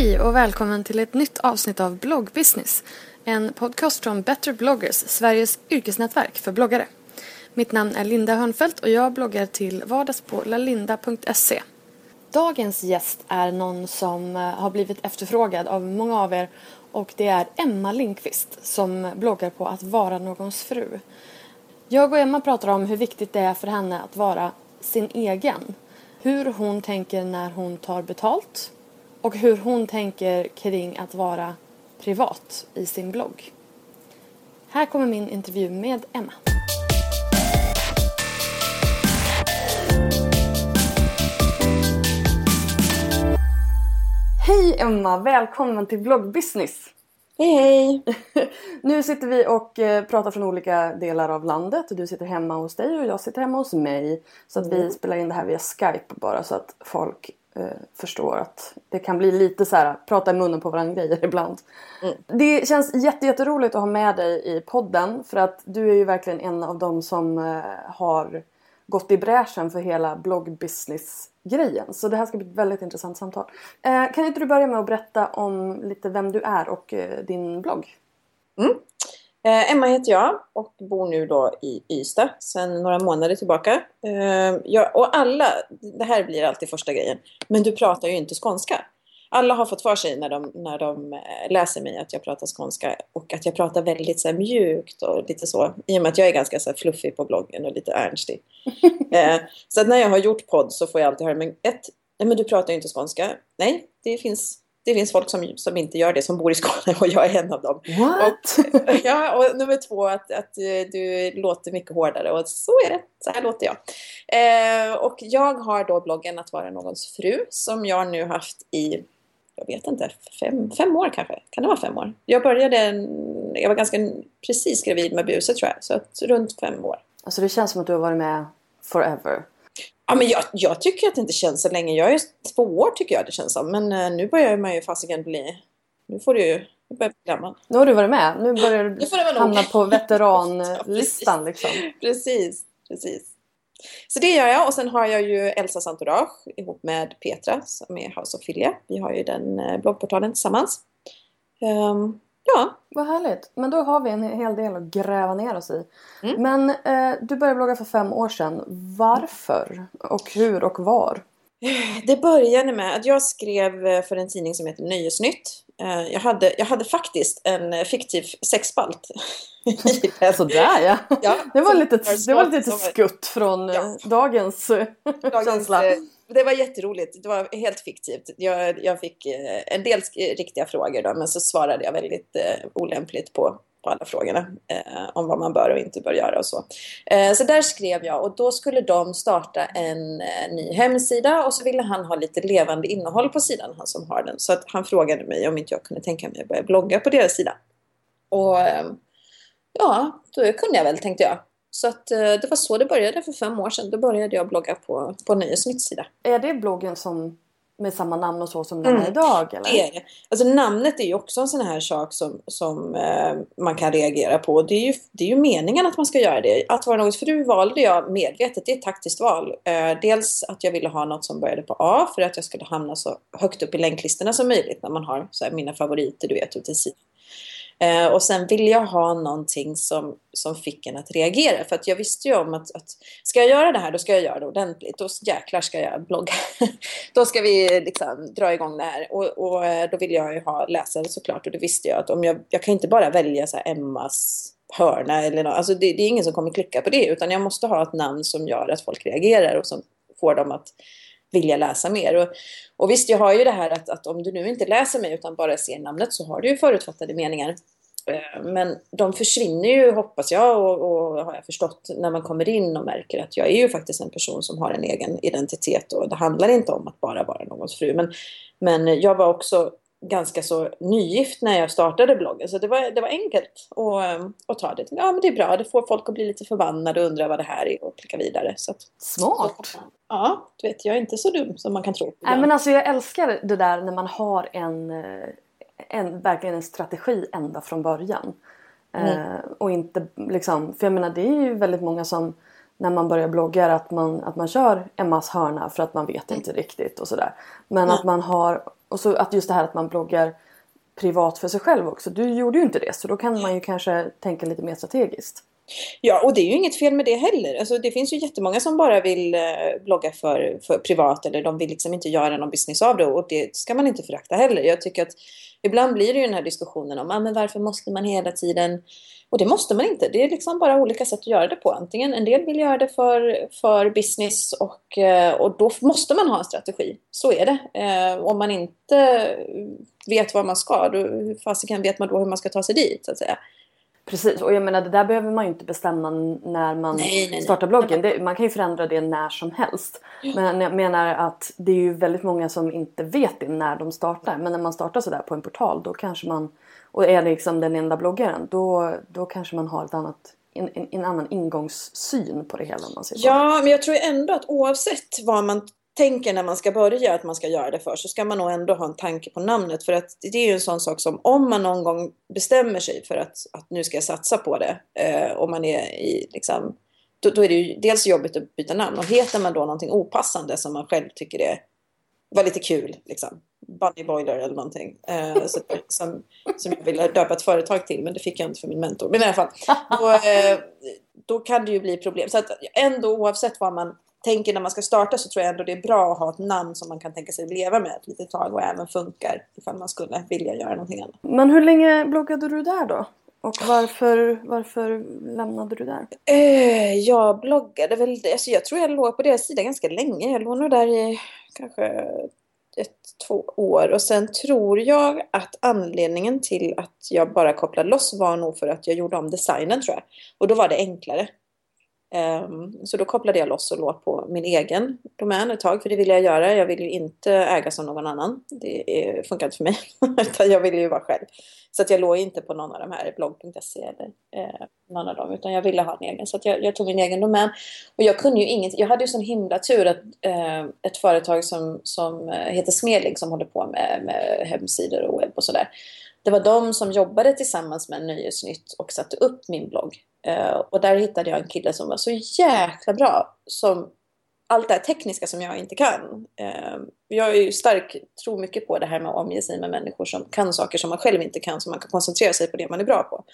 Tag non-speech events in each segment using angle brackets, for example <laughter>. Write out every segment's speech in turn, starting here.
Hej och välkommen till ett nytt avsnitt av Bloggbusiness. En podcast från Better bloggers, Sveriges yrkesnätverk för bloggare. Mitt namn är Linda Hörnfeldt och jag bloggar till vardags på lalinda.se. Dagens gäst är någon som eh, har blivit efterfrågad av många av er och det är Emma Linkvist som bloggar på att vara någons fru. Jag och Emma pratar om hur viktigt det är för henne att vara sin egen. Hur hon tänker när hon tar betalt och hur hon tänker kring att vara privat i sin blogg. Här kommer min intervju med Emma. Hej Emma, välkommen till Bloggbusiness. Hej hej! <laughs> Nu sitter vi och eh, pratar från olika delar av landet. Du sitter hemma hos dig och jag sitter hemma hos mig. Så att vi spelar in det här via Skype bara så att folk förstår att det kan bli lite så här prata i munnen på varandra grejer <laughs> ibland. Det känns jätte, jätteroligt att ha med dig i podden för att du är ju verkligen en av dem som eh, har gått i bräschen för hela bloggbusiness-grejen. Så det här ska bli ett väldigt intressant samtal. Eh, kan inte du börja med att berätta om lite vem du är och eh, din blogg? Eh, Emma heter jag och bor nu då i Ystad sedan några månader tillbaka. Eh, jag, och alla, det här blir alltid första grejen, men du pratar ju inte skånska. Alla har fått för sig när de, när de eh, läser mig att jag pratar skånska och att jag pratar väldigt så mjukt och lite så. I och med att jag är ganska så fluffig på bloggen och lite ernstig. <laughs> eh, så att när jag har gjort podd så får jag alltid höra, men ett, nej men du pratar ju inte skånska. Nej, det finns, det finns folk som, som inte gör det, som bor i Skåne och jag är en av dem. What? Och, ja, och nummer två att, att eh, du låter mycket hårdare och så är det. Så här låter jag. Eh, och jag har då bloggen Att vara någons fru som jag nu haft i, jag vet inte, fem, fem år kanske. Kan det vara fem år? Jag började, jag var ganska precis gravid med buset tror jag. Så att runt fem år. Alltså det känns som att du har varit med forever. Ja, men jag, jag tycker att det inte känns så länge. Jag är två år tycker jag det känns som. Men eh, nu börjar man ju fasiken bli... Nu får du ju... Nu börjar bli gammal. Nu har du varit med. Nu börjar du hamna på <laughs> veteranlistan liksom. Precis, precis. Så det gör jag och sen har jag ju Elsa Santourage ihop med Petra som är House of Filia. Vi har ju den eh, bloggportalen tillsammans. Ehm, ja, Vad härligt. Men då har vi en hel del att gräva ner oss i. Mm. Men eh, du började blogga för fem år sedan. Varför? Och hur och var? det började med att jag skrev eh, för en tidning som heter Nöjesnytt. Eh, Jag hade, jag hade faktiskt en eh, fiktiv sexspalt. <laughs> Sådär ja. Ja, Det var lite, det var lite som- skutt från Ja. eh, dagens eh, Dagens, känsla. Det var jätteroligt. Det var helt fiktivt. Jag, jag fick eh, en del riktiga frågor då, men så svarade jag väldigt eh, olämpligt på, på alla frågorna eh, om vad man bör och inte bör göra och så. Eh, så där skrev jag och då skulle de starta en eh, ny hemsida och så ville han ha lite levande innehåll på sidan, han som har den. Så att han frågade mig om inte jag kunde tänka mig att börja blogga på deras sida. Och eh, ja, då kunde jag väl tänkte jag. Så att, eh, det var så det började för fem år sedan. Då började jag blogga på, på Nöjesnytts sida. Är det bloggen som med samma namn och så som den är mm. idag? Eller? Det är det. Alltså namnet är ju också en sån här sak som, som eh, man kan reagera på. Det är, ju, det är ju meningen att man ska göra det. Att vara någons fru valde jag medvetet. Det är ett taktiskt val. Eh, dels att jag ville ha något som började på A för att jag skulle hamna så högt upp i länklistorna som möjligt när man har så här, mina favoriter du vet ute i sidan. Eh, och sen ville jag ha någonting som, som fick en att reagera. För att jag visste ju om att, att ska jag göra det här, då ska jag göra det ordentligt. Då jäklar ska jag blogga. <laughs> då ska vi liksom dra igång det här. Och, och eh, då ville jag ju ha läsare såklart. Och det visste jag att om jag, jag kan inte bara välja så Emmas hörna eller något. Alltså det, det är ingen som kommer klicka på det. Utan jag måste ha ett namn som gör att folk reagerar och som får dem att vilja läsa mer. Och, och visst, jag har ju det här att, att om du nu inte läser mig utan bara ser namnet så har du ju förutfattade meningar. Eh, men de försvinner ju, hoppas jag, och, och, har jag förstått, när man kommer in och märker att jag är ju faktiskt en person som har en egen identitet och det handlar inte om att bara vara någons fru. Men, men jag var också ganska så nygift när jag startade bloggen. Så det var, det var enkelt att, att ta det. Ja, men det är bra. Det får folk att bli lite förbannade och undra vad det här är och klicka vidare. Så att, Smart! Så, ja, du vet, jag är inte så dum som man kan tro. Nej, men alltså jag älskar det där när man har en, eh, en verkligen en strategi ända från början. Mm. Eh, och inte liksom, för jag menar det är ju väldigt många som när man börjar blogga att man, att man kör Emmas hörna för att man vet inte riktigt och sådär. Men mm. att man har och så att just det här att man bloggar privat för sig själv också. Du gjorde ju inte det så då kan man ju kanske tänka lite mer strategiskt. Ja, och det är ju inget fel med det heller. Alltså, det finns ju jättemånga som bara vill eh, blogga för, för privat eller de vill liksom inte göra någon business av det och det ska man inte förakta heller. Jag tycker att ibland blir det ju den här diskussionen om ah, men varför måste man hela tiden och det måste man inte. Det är liksom bara olika sätt att göra det på. Antingen en del vill göra det för, för business och, eh, och då måste man ha en strategi. Så är det. Eh, om man inte vet vad man ska, då, hur fasiken vet man då hur man ska ta sig dit så att säga. Precis, och jag menar det där behöver man ju inte bestämma när man nej, nej, startar bloggen. Det, man kan ju förändra det när som helst. Men jag menar att det är ju väldigt många som inte vet det när de startar. Men när man startar sådär på en portal då kanske man och är liksom den enda bloggaren då, då kanske man har ett annat, en, en, en annan ingångssyn på det hela. Man säger ja, men jag tror ändå att oavsett vad man tänker när man ska börja att man ska göra det för så ska man nog ändå ha en tanke på namnet. För att det är ju en sån sak som om man någon gång bestämmer sig för att, att nu ska jag satsa på det eh, och man är i liksom då, då, är det ju dels jobbigt att byta namn och heter man då någonting opassande som man själv tycker är, var lite kul liksom Bunny Boiler eller någonting. Eh, så, som, som jag ville döpa ett företag till men det fick jag inte för min mentor. Men i alla fall, då, eh, då kan det ju bli problem. Så att ändå oavsett vad man tänker när man ska starta så tror jag ändå det är bra att ha ett namn som man kan tänka sig leva med ett litet tag och även funkar ifall man skulle vilja göra någonting annat. Men hur länge bloggade du där då? Och varför, varför lämnade du där? Eh, jag bloggade väl, alltså jag tror jag låg på deras sida ganska länge. Jag låg nog där i kanske ett, två år. Och sen tror jag att anledningen till att jag bara kopplade loss var nog för att jag gjorde om designen tror jag. Och då var det enklare. Ehm, så då kopplade jag loss och låg på min egen domän ett tag, för det ville jag göra. Jag vill ju inte ägas av någon annan. Det funkar inte för mig, <laughs> utan jag ville ju vara själv. Så att jag låg inte på någon av de här, blogg.se eller eh, någon av dem, utan jag ville ha en egen. Så att jag, jag, tog min egen domän. Och jag kunde ju inget, jag hade ju sån himla tur att eh, ett företag som, som eh, heter Smedling som håller på med, med hemsidor och webb och sådär. Det var de som jobbade tillsammans med Nöjesnytt och satte upp min blogg. Eh, och där hittade jag en kille som var så jäkla bra. Som allt det här tekniska som jag inte kan. Ehm, jag är ju stark, tror mycket på det här med att omge sig med människor som kan saker som man själv inte kan. Så man kan koncentrera sig på det man är bra på.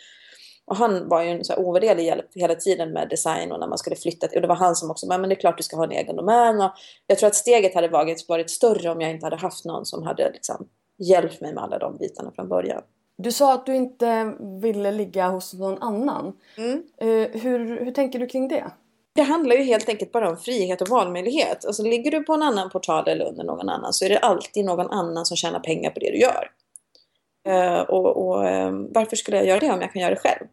Och han var ju en så här ovärderlig hjälp hela tiden med design och när man skulle flytta. Och det var han som också, men det är klart du ska ha en egen domän. Och jag tror att steget hade varit, varit större om jag inte hade haft någon som hade liksom hjälpt mig med alla de bitarna från början. Du sa att du inte ville ligga hos någon annan. Mm. Uh, hur, hur tänker du kring det? Det handlar ju helt enkelt bara om frihet och valmöjlighet. Alltså ligger du på en annan portal eller under någon annan så är det alltid någon annan som tjänar pengar på det du gör. Uh, och, och um, varför skulle jag göra det om jag kan göra det själv?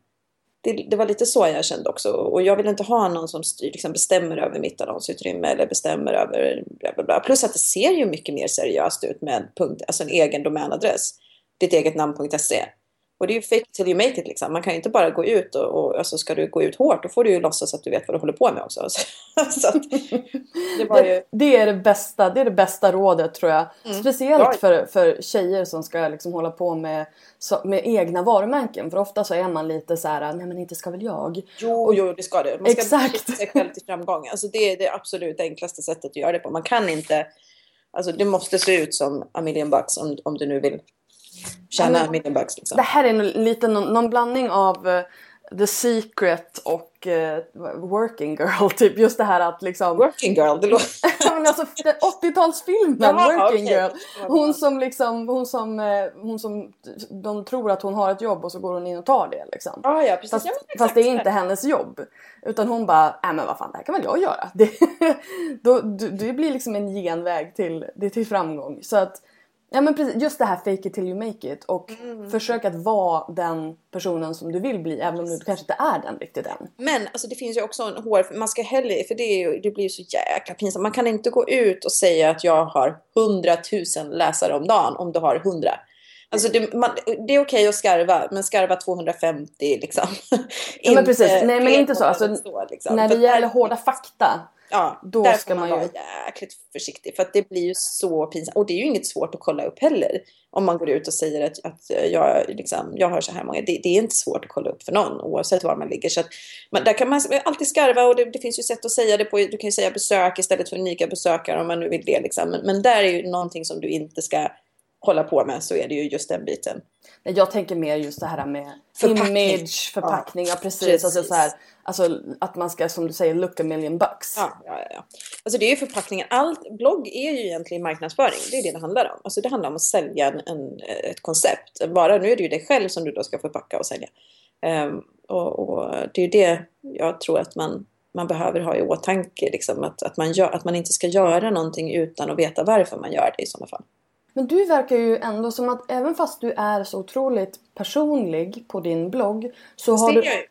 Det, det, var lite så jag kände också. Och jag vill inte ha någon som styr, liksom bestämmer över mitt annonsutrymme eller bestämmer över bla bla bla. Plus att det ser ju mycket mer seriöst ut med punkt, alltså en egen domänadress. Ditt eget namn.se. Och det är ju fake till you make it liksom. Man kan ju inte bara gå ut och, och alltså ska du gå ut hårt då får du ju låtsas att du vet vad du håller på med också. <laughs> så att, det, ju... det, är det bästa, det är det bästa rådet tror jag. Mm. Speciellt för, för tjejer som ska liksom hålla på med, med egna varumärken. För ofta så är man lite så här, nej men inte ska väl jag. Jo, jo det ska du. Man ska Exakt. sig själv till framgång. Alltså det är det absolut enklaste sättet att göra det på. Man kan inte Alltså det måste se ut som a million bucks om, om du nu vill tjäna a million bucks. Liksom. Det här är en lite någon, någon blandning av uh, The Secret och uh, Working Girl. <laughs> Typ just det här att liksom... Working Girl? Det låter... <laughs> alltså 80-talsfilmen Working okay. Girl. Hon som liksom, hon som, uh, hon som, de tror att hon har ett jobb och så går hon in och tar det liksom. Ah, ja, precis. Fast, ja, fast det är inte hennes jobb. Utan hon bara, nej men vad fan det här kan väl jag göra. <laughs> Det, då, det blir liksom en genväg till, till framgång. Så att Ja men precis, just det här fake it till you make it och mm. försök att vara den personen som du vill bli även om du kanske inte är den riktigt än. Men alltså det finns ju också en hår, man ska heller, för det, ju, det blir ju så jäkla pinsamt. Man kan inte gå ut och säga att jag har 100 000 läsare om dagen om du har 100. Alltså det, man, det är okej okay att skarva, men skarva 250 liksom. Ja men <laughs> precis, nej men inte så. Alltså, så liksom. När det gäller hårda fakta Ja, då där ska man, man vara jäkligt försiktig. För att det blir ju så pinsamt. Och det är ju inget svårt att kolla upp heller. Om man går ut och säger att, att jag, liksom, jag har så här många. Det, det, är inte svårt att kolla upp för någon oavsett var man ligger. Så att, man, där kan man alltid skarva och det, det, finns ju sätt att säga det på. Du kan ju säga besök istället för unika besökare om man nu vill det. Liksom. Men, men där är ju någonting som du inte ska hålla på med så är det ju just den biten. Jag tänker mer just det här med förpackning. image, förpackning, ja, precis. precis. Alltså, så här, alltså att man ska som du säger look a million bucks. Ja, ja, ja. Alltså det är ju förpackningen. Allt, blogg är ju egentligen marknadsföring. Det är det det handlar om. Alltså det handlar om att sälja en, en ett koncept. Bara nu är det ju dig själv som du då ska förpacka och sälja. Um, och, och, det är ju det jag tror att man man behöver ha i åtanke. Liksom, att, att, man gör, att man inte ska göra någonting utan att veta varför man gör det i sådana fall. Men du verkar ju ändå som att även fast du är så otroligt personlig på din blogg så har du... Jag inte.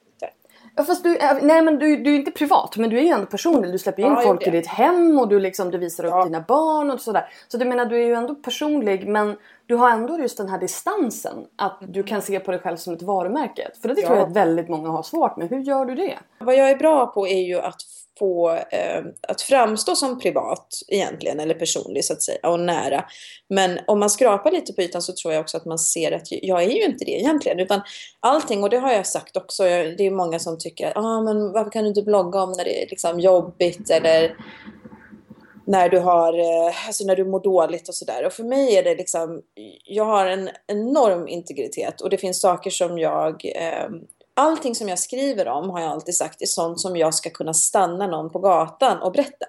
Ja, fast du, nej men du, du är inte privat men du är ju ändå personlig. Du släpper in ja, folk i ditt hem och du, liksom, du visar upp ja. dina barn och sådär. Så du menar du är ju ändå personlig men du har ändå just den här distansen. Att du kan se på dig själv som ett varumärke. För det ja. tror jag att väldigt många har svårt med. Hur gör du det? Vad jag är bra på är ju att få eh, att framstå som privat egentligen, eller personlig så att säga, och nära. Men om man skrapar lite på ytan så tror jag också att man ser att jag är ju inte det egentligen. Utan allting, och det har jag sagt också, det är många som tycker, att ah, men varför kan du inte blogga om när det är liksom jobbigt eller när du har, eh, alltså när du mår dåligt och sådär. Och för mig är det liksom, jag har en enorm integritet och det finns saker som jag eh, allting som jag skriver om har jag alltid sagt är sånt som jag ska kunna stanna någon på gatan och berätta.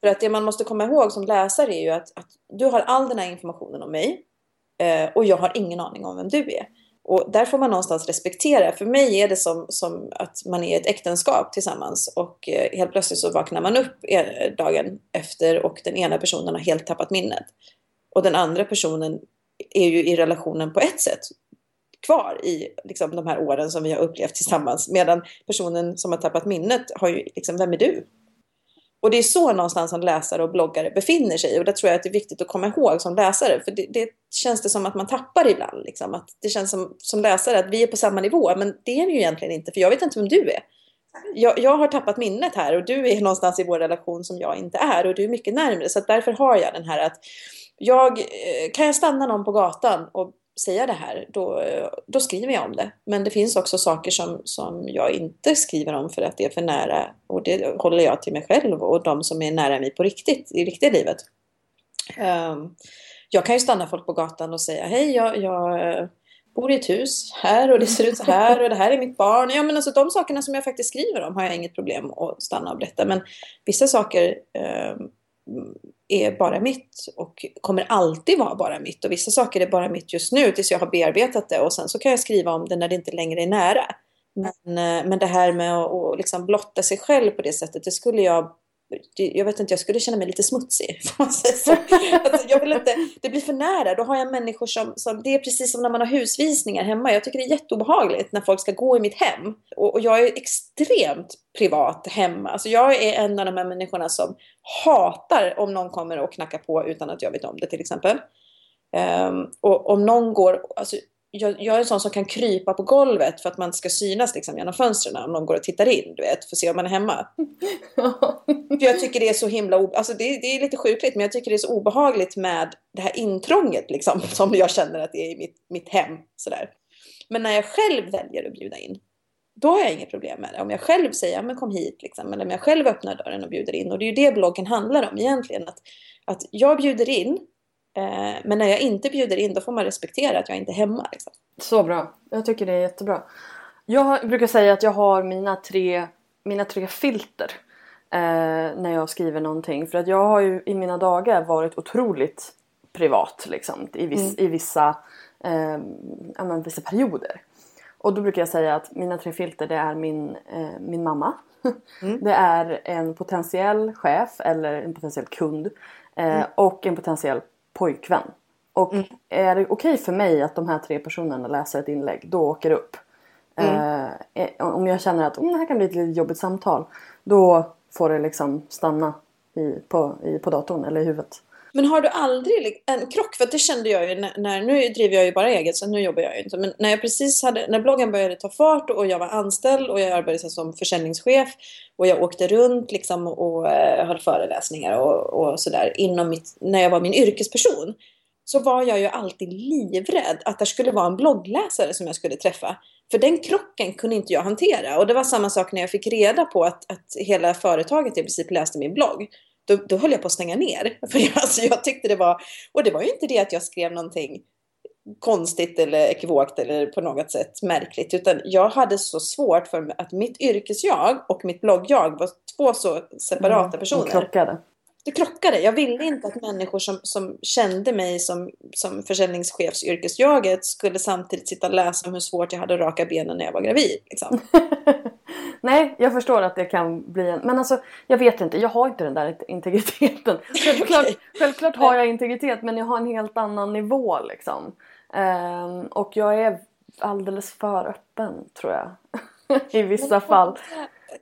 För att det man måste komma ihåg som läsare är ju att, att du har all den här informationen om mig eh, och jag har ingen aning om vem du är. Och där får man någonstans respektera. För mig är det som, som att man är ett äktenskap tillsammans och eh, helt plötsligt så vaknar man upp eh, dagen efter och den ena personen har helt tappat minnet. Och den andra personen är ju i relationen på ett sätt kvar i liksom, de här åren som vi har upplevt tillsammans. Medan personen som har tappat minnet har ju liksom, vem är du? Och det är så någonstans som läsare och bloggare befinner sig. Och det tror jag att det är viktigt att komma ihåg som läsare. För det, det känns det som att man tappar ibland. Liksom. Att det känns som, som läsare att vi är på samma nivå. Men det är vi ju egentligen inte. För jag vet inte vem du är. Jag, jag, har tappat minnet här och du är någonstans i vår relation som jag inte är. Och du är mycket närmare. Så därför har jag den här att jag, eh, kan jag stanna någon på gatan och säga det här, då, då skriver jag om det. Men det finns också saker som, som jag inte skriver om för att det är för nära. Och det håller jag till mig själv och de som är nära mig på riktigt, i riktiga livet. Um, jag kan ju stanna folk på gatan och säga hej, jag, jag bor i ett hus här och det ser ut så här och det här är mitt barn. Ja, men alltså de sakerna som jag faktiskt skriver om har jag inget problem att stanna och berätta. Men vissa saker um, är bara mitt och kommer alltid vara bara mitt. Och vissa saker är bara mitt just nu tills jag har bearbetat det och sen så kan jag skriva om det när det inte längre är nära. Men, eh, men det här med att, att liksom blotta sig själv på det sättet, det skulle jag jag vet inte, jag skulle känna mig lite smutsig. <laughs> Alltså, jag vill inte, det blir för nära. Då har jag människor som, som, det är precis som när man har husvisningar hemma. Jag tycker det är jätteobehagligt när folk ska gå i mitt hem. Och, och jag är extremt privat hemma. Alltså jag är en av de här människorna som hatar om någon kommer och knackar på utan att jag vet om det till exempel. Um, och om någon går, alltså, jag, jag är en sån som kan krypa på golvet för att man ska synas liksom, genom fönstren om någon går och tittar in, du vet, för att se om man är hemma. <laughs> för jag tycker det är så himla, alltså det, det, är lite sjukligt, men jag tycker det är så obehagligt med det här intrånget liksom, <laughs> som jag känner att det är i mitt, mitt hem. Sådär. Men när jag själv väljer att bjuda in, då har jag inget problem med det. Om jag själv säger, ja, men kom hit, liksom, eller om jag själv öppnar dörren och bjuder in. Och det är ju det bloggen handlar om egentligen. Att, att jag bjuder in, men när jag inte bjuder in, då får man respektera att jag inte är hemma. Liksom. Så bra. Jag tycker det är jättebra. Jag brukar säga att jag har mina tre, mina tre filter eh, när jag skriver någonting. För att jag har ju i mina dagar varit otroligt privat liksom, i, viss, mm. i vissa, eh, menar, vissa perioder. Och då brukar jag säga att mina tre filter det är min, eh, min mamma. Mm. <laughs> Det är en potentiell chef eller en potentiell kund. Eh, mm. Och en potentiell pojkvän. Och mm. är det okej okay för mig att de här tre personerna läser ett inlägg, då åker det upp. Mm. Eh, om jag känner att oh, det här kan bli ett lite jobbigt samtal, då får det liksom stanna i, på, i, på datorn eller i huvudet. Men har du aldrig en krock? För det kände jag ju när, när, nu driver jag ju bara eget så nu jobbar jag ju inte. Men när jag precis hade, när bloggen började ta fart och jag var anställd och jag arbetade som försäljningschef och jag åkte runt liksom och, eh, höll föreläsningar och, och sådär inom mitt, när jag var min yrkesperson. Så var jag ju alltid livrädd att det skulle vara en bloggläsare som jag skulle träffa. För den krocken kunde inte jag hantera. Och det var samma sak när jag fick reda på att, att hela företaget i princip läste min blogg då, då höll jag på att stänga ner. <laughs> För jag, alltså, jag tyckte det var, och det var ju inte det att jag skrev någonting konstigt eller ekivokt eller på något sätt märkligt. Utan jag hade så svårt för att mitt yrkesjag och mitt bloggjag var två så separata mm, personer. krockade. Det krockade. Jag ville inte att människor som, som kände mig som, som försäljningschefsyrkesjaget skulle samtidigt sitta och läsa om hur svårt jag hade att raka benen när jag var gravid. Liksom. <laughs> Nej, jag förstår att det kan bli en... Men alltså, jag vet inte. Jag har inte den där integriteten. <laughs> Självklart, självklart har jag integritet men jag har en helt annan nivå liksom. Um, och jag är alldeles för öppen tror jag. <laughs> I vissa fall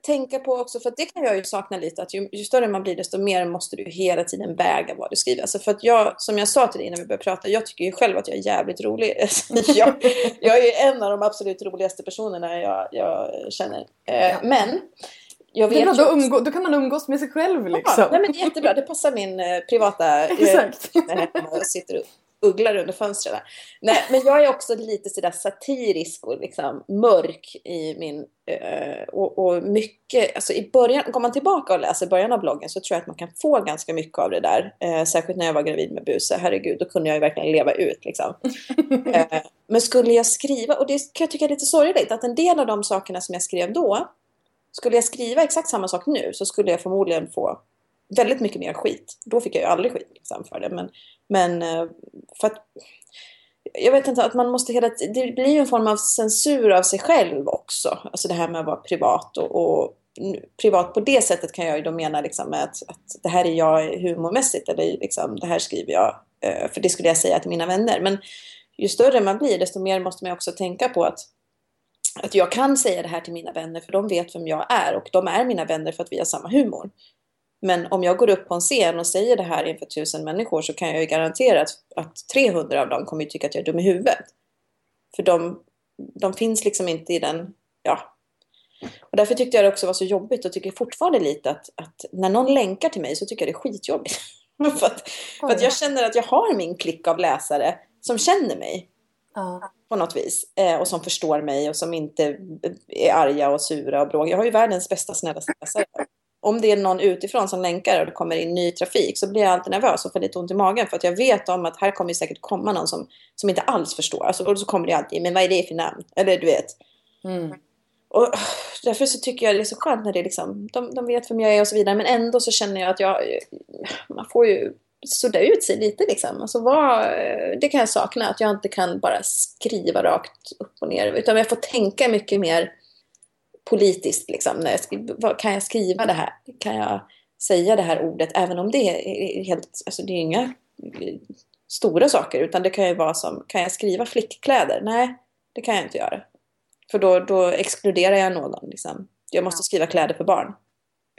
tänka på också, för det kan jag ju sakna lite, att ju, ju, större man blir desto mer måste du hela tiden väga vad du skriver. Alltså för att jag, som jag sa till dig innan vi började prata, jag tycker ju själv att jag är jävligt rolig. <laughs> jag, jag är ju en av de absolut roligaste personerna jag, jag känner. Eh, men jag vet det är bra, då, umgå, då kan man umgås med sig själv liksom. Ja, nej, men jättebra, det passar min eh, privata... <laughs> Exakt. Jag sitter och ugglor under fönstren. Nej, men jag är också lite sådär satirisk och liksom mörk i min... Eh, och, och, mycket... Alltså i början, går man tillbaka och läser början av bloggen så tror jag att man kan få ganska mycket av det där. Eh, särskilt när jag var gravid med buse. Herregud, då kunde jag ju verkligen leva ut liksom. <laughs> eh, men skulle jag skriva, och det kan jag tycka är lite sorgligt, att en del av de sakerna som jag skrev då skulle jag skriva exakt samma sak nu så skulle jag förmodligen få väldigt mycket mer skit. Då fick jag ju aldrig skit liksom, för det. Men, men eh, för att jag vet inte, att man måste hela Det blir ju en form av censur av sig själv också. Alltså det här med att vara privat och, och privat på det sättet kan jag ju då mena liksom att, att det här är jag humormässigt eller liksom det här skriver jag eh, för det skulle jag säga till mina vänner. Men ju större man blir desto mer måste man också tänka på att att jag kan säga det här till mina vänner för de vet vem jag är och de är mina vänner för att vi har samma humor. Men om jag går upp på en scen och säger det här inför tusen människor så kan jag ju garantera att, att 300 av dem kommer ju tycka att jag är dum i huvudet. För de, de finns liksom inte i den, ja. Och därför tyckte jag det också var så jobbigt och tycker fortfarande lite att, att när någon länkar till mig så tycker jag det är skitjobbigt. <laughs> för, att, för att jag känner att jag har min klick av läsare som känner mig. Ja. På något vis. Eh, och som förstår mig och som inte är arga och sura och bråkiga. Jag har ju världens bästa snällaste läsare om det är någon utifrån som länkar och det kommer in ny trafik så blir jag alltid nervös och får lite ont i magen för att jag vet om att här kommer säkert komma någon som, som inte alls förstår. Alltså, och så kommer det alltid, men vad är det för namn? Eller du vet. Mm. Och <sighs> därför så tycker jag det är så skönt när det är liksom, de, de vet vem jag är och så vidare. Men ändå så känner jag att jag, <sighs> man får ju sudda ut sig lite liksom. Alltså vad, det kan jag sakna, att jag inte kan bara skriva rakt upp och ner. Utan jag får tänka mycket mer politiskt. Liksom, kan jag skriva det här? Kan jag säga det här ordet? Även om det är helt, alltså det är inga stora saker. Utan det kan ju vara som, kan jag skriva flickkläder? Nej, det kan jag inte göra. För då, då exkluderar jag någon. Liksom. Jag måste skriva kläder för barn.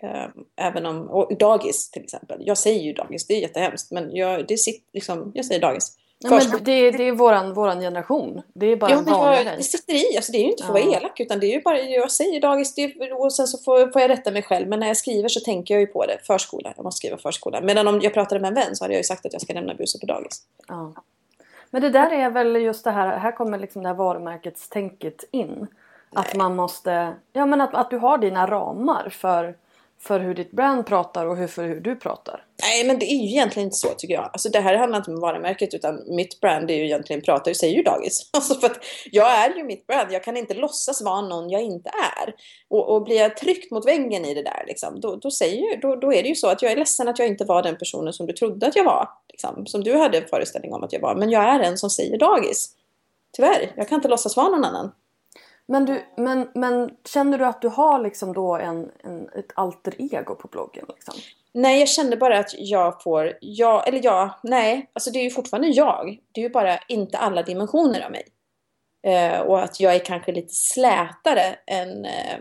Ehm, även om, och dagis till exempel. Jag säger ju dagis, det är jättehemskt. Men jag, det sitter, liksom, jag säger dagis. Ja, men det, det är våran, våran generation. Det är bara ja, en vanlig grej. Det sitter i. Alltså, det är ju inte för att ja. vara elak. Utan det är ju bara, jag säger dagis och sen så får, får jag rätta mig själv. Men när jag skriver så tänker jag ju på det. Förskola. Jag måste skriva förskola. Medan om jag pratade med en vän så hade jag ju sagt att jag ska lämna busen på dagis. Ja. Men det där är väl just det här. Här kommer liksom det här varumärkestänket in. Nej. Att man måste... Ja men att, att du har dina ramar för för hur ditt brand pratar och hur, för hur du pratar. Nej, men det är ju egentligen inte så tycker jag. Alltså det här handlar inte om varumärket utan mitt brand är ju egentligen pratar och säger ju dagis. <laughs> Alltså för att jag är ju mitt brand. Jag kan inte låtsas vara någon jag inte är. Och, och blir jag tryckt mot väggen i det där, liksom, då, då, säger, då, då är det ju så att jag är ledsen att jag inte var den personen som du trodde att jag var. Liksom, som du hade en föreställning om att jag var. Men jag är en som säger dagis. Tyvärr, jag kan inte låtsas vara någon annan. Men, du, men, men känner du att du har liksom då en, en, ett alter ego på bloggen? Liksom? Nej, jag kände bara att jag får, jag, eller jag... nej, alltså det är ju fortfarande jag. Det är ju bara inte alla dimensioner av mig. Eh, och att jag är kanske lite slätare än... Eh,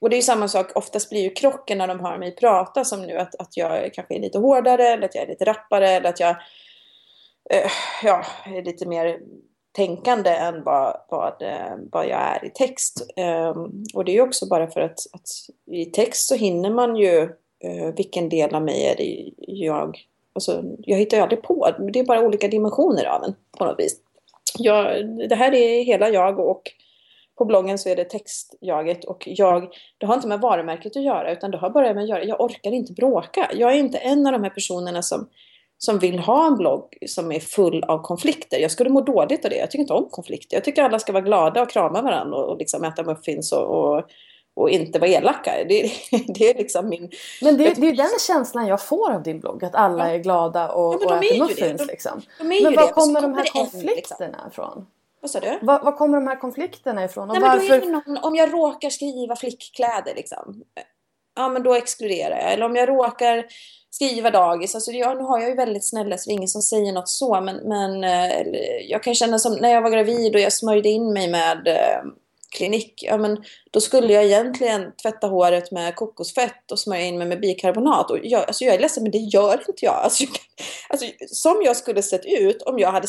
och det är ju samma sak, oftast blir ju krocken när de hör mig prata som nu att, att jag kanske är lite hårdare eller att jag är lite rappare eller att jag eh, ja, är lite mer tänkande än vad, vad, eh, vad jag är i text. Ehm, och det är också bara för att, att, i text så hinner man ju eh, vilken del av mig är det jag... Alltså, jag hittar ju aldrig på. Det är bara olika dimensioner av en på något vis. Jag, det här är hela jag och på bloggen så är det textjaget och jag, det har inte med varumärket att göra utan det har bara med att göra, jag orkar inte bråka. Jag är inte en av de här personerna som som vill ha en blogg som är full av konflikter. Jag skulle må dåligt av det. Jag tycker inte om konflikter. Jag tycker alla ska vara glada och krama varandra och, och liksom äta muffins och, och, och inte vara elaka. Det, <laughs> det är liksom min... Men det, det är den känslan jag får av din blogg. Att alla ja. är glada och, ja, och äter muffins. De, liksom. de men var kommer de här konflikterna liksom. ifrån? Vad sa du? Var, var, kommer de här konflikterna ifrån? Nej, varför... någon, om jag råkar skriva flickkläder liksom. Ja men då exkluderar jag. Eller om jag råkar skriva dagis. Alltså, ja, nu har jag ju väldigt snälla så det är ingen som säger något så. Men, men eh, jag kan känna som när jag var gravid och jag smörjde in mig med eh, klinik. Ja, men då skulle jag egentligen tvätta håret med kokosfett och smörja in mig med bikarbonat. Och jag, alltså jag är ledsen men det gör inte jag. Alltså, jag alltså, som jag skulle sett ut om jag hade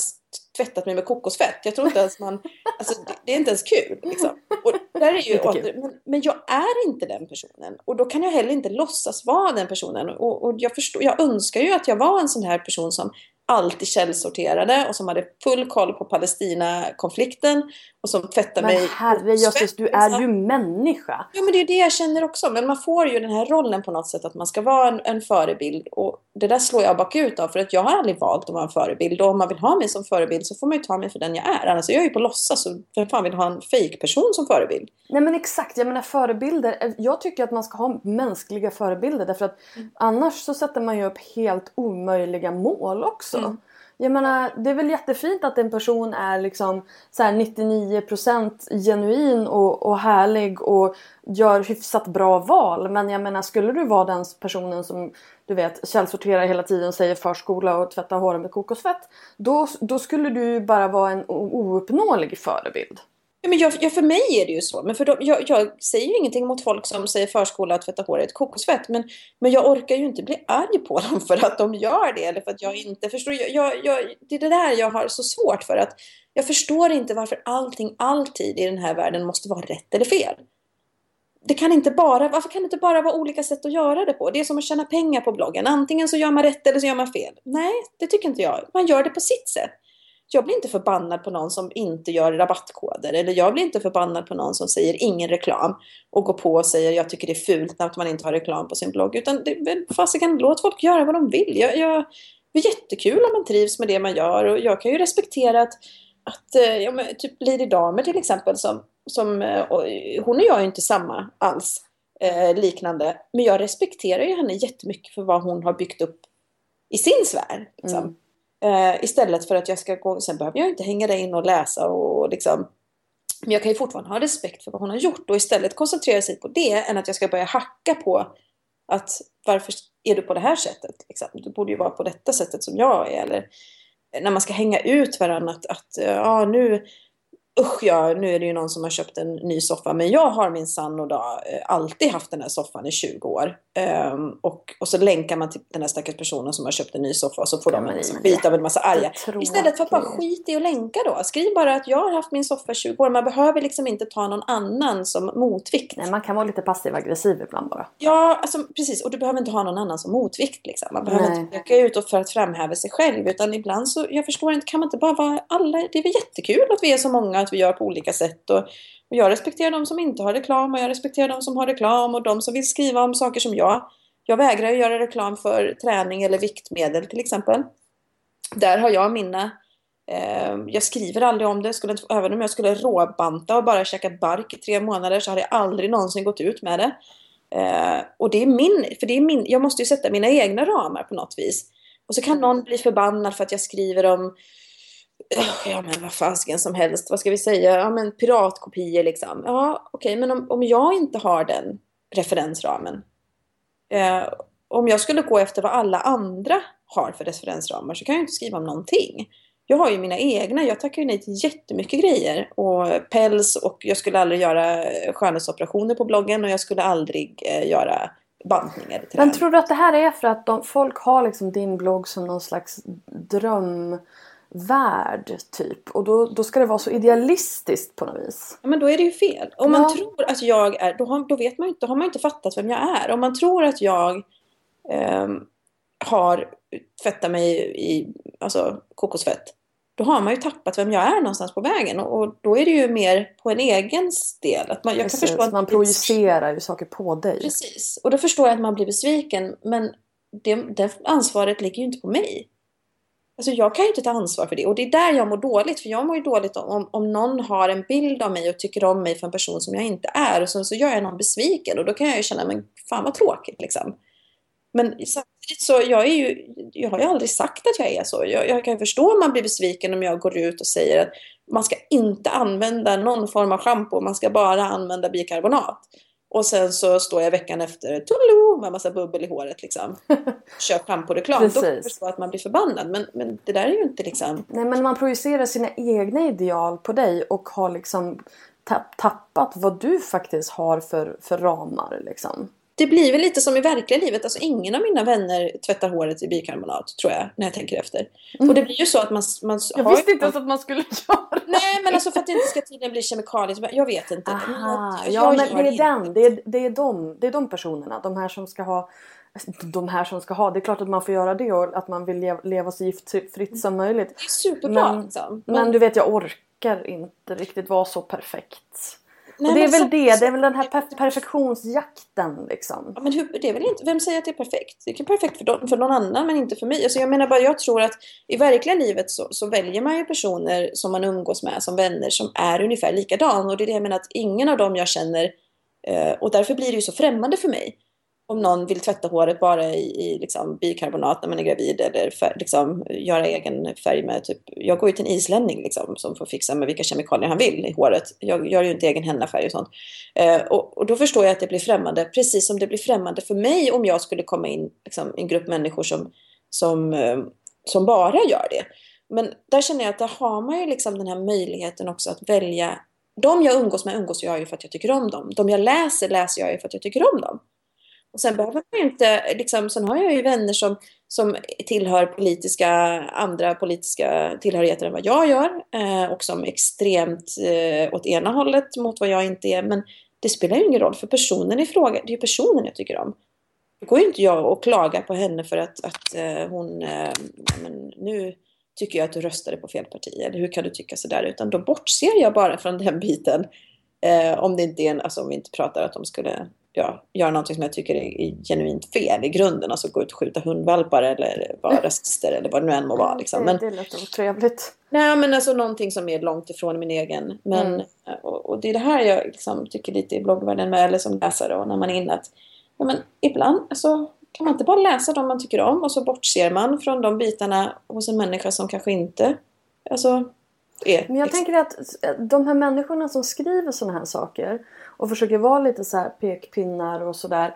tvättat mig med kokosfett. Jag tror inte ens man... Alltså, det, det är inte ens kul. Liksom. Och där är ju, men, men, jag är inte den personen. Och då kan jag heller inte låtsas vara den personen. Och, och jag, förstår, jag önskar ju att jag var en sån här person som alltid källsorterade och som hade full koll på Palestina-konflikten och som tvättade men mig. Men herrejösses, du är ju människa! Ja, men det är det jag känner också. Men man får ju den här rollen på något sätt att man ska vara en, en förebild och det där slår jag bakut av för att jag har aldrig valt att vara en förebild och om man vill ha mig som förebild så får man ju ta mig för den jag är. Annars är jag ju på låtsas och vem fan vill ha en fake-person som förebild? Nej men exakt, jag menar förebilder. Jag tycker att man ska ha mänskliga förebilder därför att mm. annars så sätter man ju upp helt omöjliga mål också. Mm. Jag menar, det är väl jättefint att en person är liksom så 99% genuin och, och härlig och gör hyfsat bra val. Men jag menar, skulle du vara den personen som du vet källsorterar hela tiden säger förskola och tvättar håret med kokosfett. Då, då skulle du bara vara en ouppnåelig förebild. Ja, men jag, jag, för mig är det ju så. Men för de, jag, jag, säger ju ingenting mot folk som säger förskola och tvätta håret kokosfett. Men, men jag orkar ju inte bli arg på dem för att de gör det. Eller för att jag inte förstår. Jag, jag, det är det där jag har så svårt för. att Jag förstår inte varför allting alltid i den här världen måste vara rätt eller fel. Det kan inte bara, varför kan det inte bara vara olika sätt att göra det på? Det är som att tjäna pengar på bloggen. Antingen så gör man rätt eller så gör man fel. Nej, det tycker inte jag. Man gör det på sitt sätt jag blir inte förbannad på någon som inte gör rabattkoder. Eller jag blir inte förbannad på någon som säger ingen reklam. Och går på och säger jag tycker det är fult att man inte har reklam på sin blogg. Utan det, fasiken, låt folk göra vad de vill. Jag, jag, det är jättekul om man trivs med det man gör. Och jag kan ju respektera att, att eh, ja, men, typ Lady Damer till exempel. Som, som, eh, och, hon och jag är inte samma alls. Eh, liknande. Men jag respekterar ju henne jättemycket för vad hon har byggt upp i sin sfär. Liksom. Mm. Eh, istället för att jag ska gå, sen behöver jag inte hänga där in och läsa och liksom men jag kan ju fortfarande ha respekt för vad hon har gjort och istället koncentrera sig på det än att jag ska börja hacka på att varför är du på det här sättet? Liksom? Du borde ju vara på detta sättet som jag är. Eller när man ska hänga ut varandra att, att ja, nu, usch ja, nu är det ju någon som har köpt en ny soffa. Men jag har min sann och dag eh, alltid haft den här soffan i 20 år. Um, och, och så länkar man till den här stackars personen som har köpt en ny soffa och så får de en massa skit av en massa arga. Istället för att bara skita i att länka då. Skriv bara att jag har haft min soffa i 20 år. Man behöver liksom inte ta någon annan som motvikt. Nej, man kan vara lite passiv aggressiv ibland bara. Ja, alltså, precis. Och du behöver inte ha någon annan som motvikt. Liksom. Man behöver Nej. inte peka ut för att framhäva sig själv. Utan ibland så, jag förstår inte, kan man inte bara vara alla. Det är väl jättekul att vi är så många att vi gör på olika sätt. Och, och jag respekterar de som inte har reklam och jag respekterar de som har reklam och de som vill skriva om saker som jag. Jag vägrar göra reklam för träning eller viktmedel till exempel. Där har jag mina eh, jag skriver aldrig om det. Skulle, även om jag skulle råbanta och bara käka bark i tre månader så hade jag aldrig någonsin gått ut med det. Eh, och det är min, för det är min, jag måste ju sätta mina egna ramar på något vis. Och så kan någon bli förbannad för att jag skriver om ja men vad fasiken som helst, vad ska vi säga, ja men piratkopior liksom. Ja okej, okay, men om, om jag inte har den referensramen. Eh, om jag skulle gå efter vad alla andra har för referensramar så kan jag inte skriva om någonting. Jag har ju mina egna, jag tackar ju nej till jättemycket grejer. Och päls och jag skulle aldrig göra skönhetsoperationer på bloggen och jag skulle aldrig eh, göra bantningar. Men tror du att det här är för att de, folk har liksom din blogg som någon slags dröm värld typ. Och då, då ska det vara så idealistiskt på något vis. Ja, men då är det ju fel. Om ja. man tror att jag är, då, har, då vet man ju inte, då har man inte fattat vem jag är. Om man tror att jag eh, har tvättat mig i alltså, kokosfett. Då har man ju tappat vem jag är någonstans på vägen. Och, och då är det ju mer på en egen del. Att man, jag Precis, kan förstå att man projicerar ju saker på dig. Precis. Och då förstår jag att man blir besviken. Men det, det ansvaret ligger ju inte på mig. Alltså jag kan ju inte ta ansvar för det och det är där jag mår dåligt. För jag mår ju dåligt om, om någon har en bild av mig och tycker om mig för en person som jag inte är. Och så, så gör jag någon besviken och då kan jag ju känna, men fan vad tråkigt liksom. Men samtidigt så, jag, är ju, jag har ju aldrig sagt att jag är så. Jag, jag kan förstå om man blir besviken om jag går ut och säger att man ska inte använda någon form av schampo, man ska bara använda bikarbonat. Och sen så står jag veckan efter Tullo, med massa bubbel i håret liksom. <laughs> Kör schampo-reklam. Då kan jag förstå att man blir förbannad. Men, men det där är ju inte liksom... Nej men man projicerar sina egna ideal på dig och har liksom tappat vad du faktiskt har för, för ramar liksom. Det blir väl lite som i verkliga livet. Alltså ingen av mina vänner tvättar håret i bikarbonat tror jag. När jag tänker efter. Mm. Och det blir ju så att man... man jag visste inte ens att man skulle <laughs> göra det. Nej men alltså för att det inte ska tydligen bli kemikalier. Jag vet inte. Aha, jag, ja men det är den. Det är, det, är de, det är de personerna. De här som ska ha de här som ska ha. Det är klart att man får göra det och att man vill leva så giftfritt som möjligt. Det är superbra. Men, liksom. men du vet jag orkar inte riktigt vara så perfekt. Nej, och det är väl så, det, det är väl den här per perfektionsjakten liksom. Ja, men hur, det är väl inte, vem säger att det är perfekt? Det är perfekt för, för någon annan men inte för mig. Alltså jag menar bara, jag tror att i verkliga livet så, så, väljer man ju personer som man umgås med som vänner som är ungefär likadana. Och det är det jag menar att ingen av dem jag känner, eh, och därför blir det ju så främmande för mig om någon vill tvätta håret bara i, i liksom bikarbonat när man är gravid eller fär, liksom, göra egen färg med typ, jag går ju till en islänning liksom, som får fixa med vilka kemikalier han vill i håret. Jag gör ju inte egen hennafärg och sånt. Eh, och, och, då förstår jag att det blir främmande, precis som det blir främmande för mig om jag skulle komma in liksom, i en grupp människor som, som, eh, som bara gör det. Men där känner jag att där har man ju liksom den här möjligheten också att välja. De jag umgås med umgås jag ju för att jag tycker om dem. De jag läser läser jag ju för att jag tycker om dem. Och sen behöver man inte, liksom, sen har jag ju vänner som, som tillhör politiska, andra politiska tillhörigheter än vad jag gör. Eh, och som är extremt eh, åt ena hållet mot vad jag inte är. Men det spelar ju ingen roll för personen i fråga, det är ju personen jag tycker om. Då går ju inte jag och klagar på henne för att, att eh, hon, eh, men nu tycker jag att du röstade på fel parti. Eller hur kan du tycka sådär? Utan då bortser jag bara från den biten. Eh, om det inte är en, alltså om vi inte pratar att de skulle ja, göra någonting som jag tycker är, genuint fel i grunden. Alltså gå ut och skjuta hundvalpar eller vara <laughs> rasister eller vad det nu än må vara. Liksom. Men, det låter otrevligt. Nej men alltså någonting som är långt ifrån min egen. Men, mm. och, och, det är det här jag liksom tycker lite i bloggvärlden med, eller som läsare och när man är inne att ja, men ibland alltså, kan man inte bara läsa de man tycker om och så bortser man från de bitarna hos en människa som kanske inte alltså, är. Men jag tänker att de här människorna som skriver sådana här saker och försöker vara lite så här pekpinnar och sådär.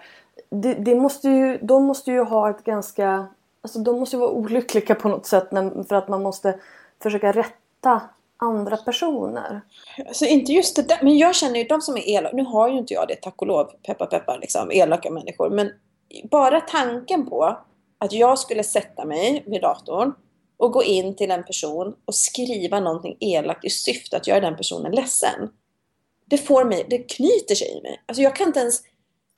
Det, det måste ju, de måste ju ha ett ganska... Alltså de måste ju vara olyckliga på något sätt när, för att man måste försöka rätta andra personer? Alltså inte just det där, men jag känner ju de som är elaka, nu har ju inte jag det tack och lov, peppa peppa liksom, elaka människor. Men bara tanken på att jag skulle sätta mig vid datorn och gå in till en person och skriva någonting elakt i syfte att göra den personen ledsen. Det får mig, det knyter sig i mig. Alltså jag kan inte ens,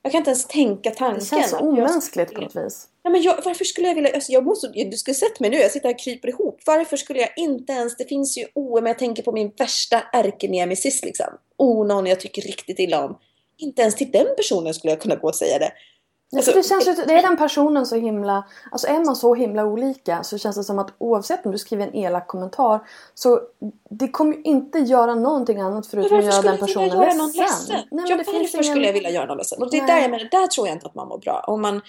jag kan inte ens tänka tanken. Det känns så omänskligt på något vis. Ja, men jag, varför skulle jag vilja... Alltså jag måste, du skulle sett mig nu, jag sitter här och kryper ihop. Varför skulle jag inte ens... Det finns ju oh, men jag tänker på min värsta ärkenemesis liksom. Oh, någon jag tycker riktigt illa om. Inte ens till den personen skulle jag kunna gå och säga det. Alltså, det känns ju, det är den personen så himla, alltså är man så himla olika så känns det som att oavsett om du skriver en elak kommentar så det kommer ju inte göra någonting annat förutom att göra den personen ledsen. Varför skulle jag ledsen? Nej, ja, varför ingen... skulle jag vilja göra någon ledsen? Och det är där jag menar, där tror jag inte att man mår bra. Om man,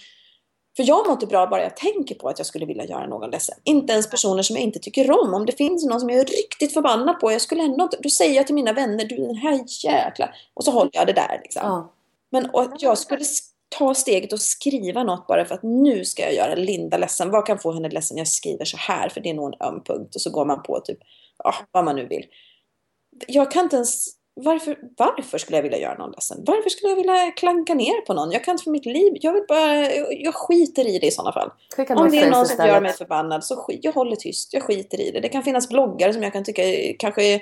för jag mår inte bra bara jag tänker på att jag skulle vilja göra någon ledsen. Inte ens personer som jag inte tycker om. Om det finns någon som jag är riktigt förbannad på, jag skulle ändå inte, då säger jag till mina vänner, du den här jäkla... Och så håller jag det där liksom. Ja. Men jag skulle ta steget och skriva något bara för att nu ska jag göra Linda ledsen. Vad kan få henne ledsen? Jag skriver så här för det är nog en öm punkt. Och så går man på typ, ja, vad man nu vill. Jag kan inte ens varför, varför skulle jag vilja göra någon ledsen? Varför skulle jag vilja klanka ner på någon? Jag kan inte för mitt liv. Jag vill bara, jag skiter i det i sådana fall. Om det är någon som gör mig förbannad så skit, jag håller tyst. Jag skiter i det. Det kan finnas bloggare som jag kan tycka kanske är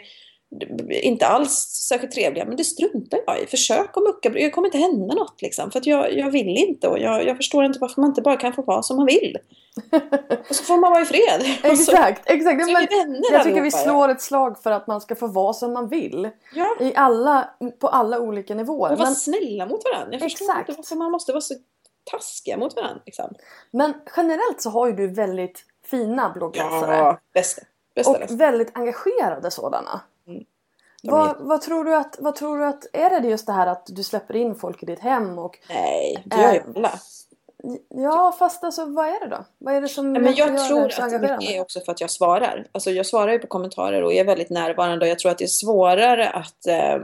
inte alls särskilt trevliga, men det struntar jag i. Försök att mucka, det kommer inte hända något liksom. För att jag, jag vill inte och jag, jag förstår inte varför man inte bara kan få vara som man vill. och så får man vara i fred. <laughs> exakt, så, exakt. Så men, jag tycker vi slår ett slag för att man ska få vara som man vill. Ja. I alla, på alla olika nivåer. Och vara men, snälla mot varandra. Jag förstår exakt. inte varför man måste vara så taskiga mot varandra. Liksom. Men generellt så har ju du väldigt fina bloggläsare. Ja, bästa. bästa och läsare. väldigt engagerade sådana. Vad, vad, tror du att, vad tror du att, är det just det här att du släpper in folk i ditt hem och... Nej, det gör ju alla. Ja, fast alltså vad är det då? Vad är det som Men jag tror att det är också för att jag svarar. Alltså jag svarar ju på kommentarer och är väldigt närvarande och jag tror att det är svårare att eh,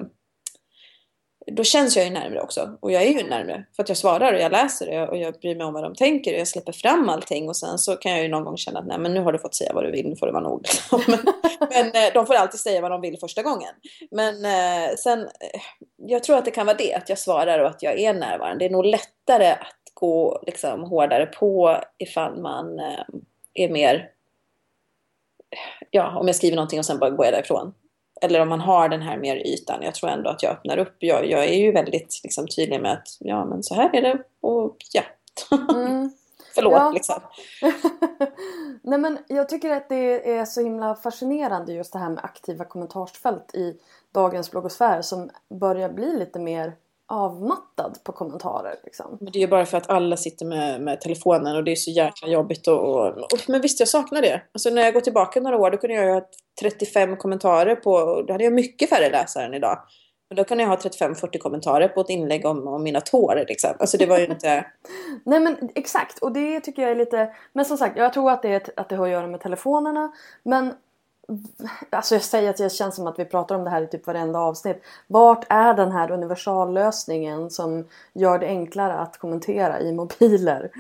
då känns jag ju närmre också. Och jag är ju närmre för att jag svarar och jag läser det och jag bryr mig om vad de tänker och jag släpper fram allting och sen så kan jag ju någon gång känna att nej men nu har du fått säga vad du vill, nu får det vara nog. <laughs> men, men eh, de får alltid säga vad de vill första gången. Men eh, sen, eh, jag tror att det kan vara det, att jag svarar och att jag är närvarande. Det är nog lättare att gå liksom hårdare på ifall man är mer ja, om jag skriver någonting och sen bara går jag därifrån eller om man har den här mer ytan. Jag tror ändå att jag öppnar upp. Jag, jag är ju väldigt liksom, tydlig med att ja, men så här är det och ja. Mm. <laughs> Förlåt ja. liksom. <laughs> Nej men jag tycker att det är så himla fascinerande just det här med aktiva kommentarsfält i dagens bloggosfär som börjar bli lite mer avmattad på kommentarer. Liksom. Men det är ju bara för att alla sitter med, med telefonen och det är så jäkla jobbigt. Och, och, och, men visst, jag saknar det. Alltså, när jag går tillbaka några år då kunde jag ha 35 kommentarer på, då hade jag mycket färre läsare än idag. Men då kan jag ha 35-40 kommentarer på ett inlägg om, om mina tår. Liksom. Alltså det var ju inte... <laughs> Nej men exakt och det tycker jag är lite... Men som sagt jag tror att det, är, att det har att göra med telefonerna. Men Alltså jag säger att det känns som att vi pratar om det här i typ varenda avsnitt. Vart är den här universallösningen som gör det enklare att kommentera i mobiler?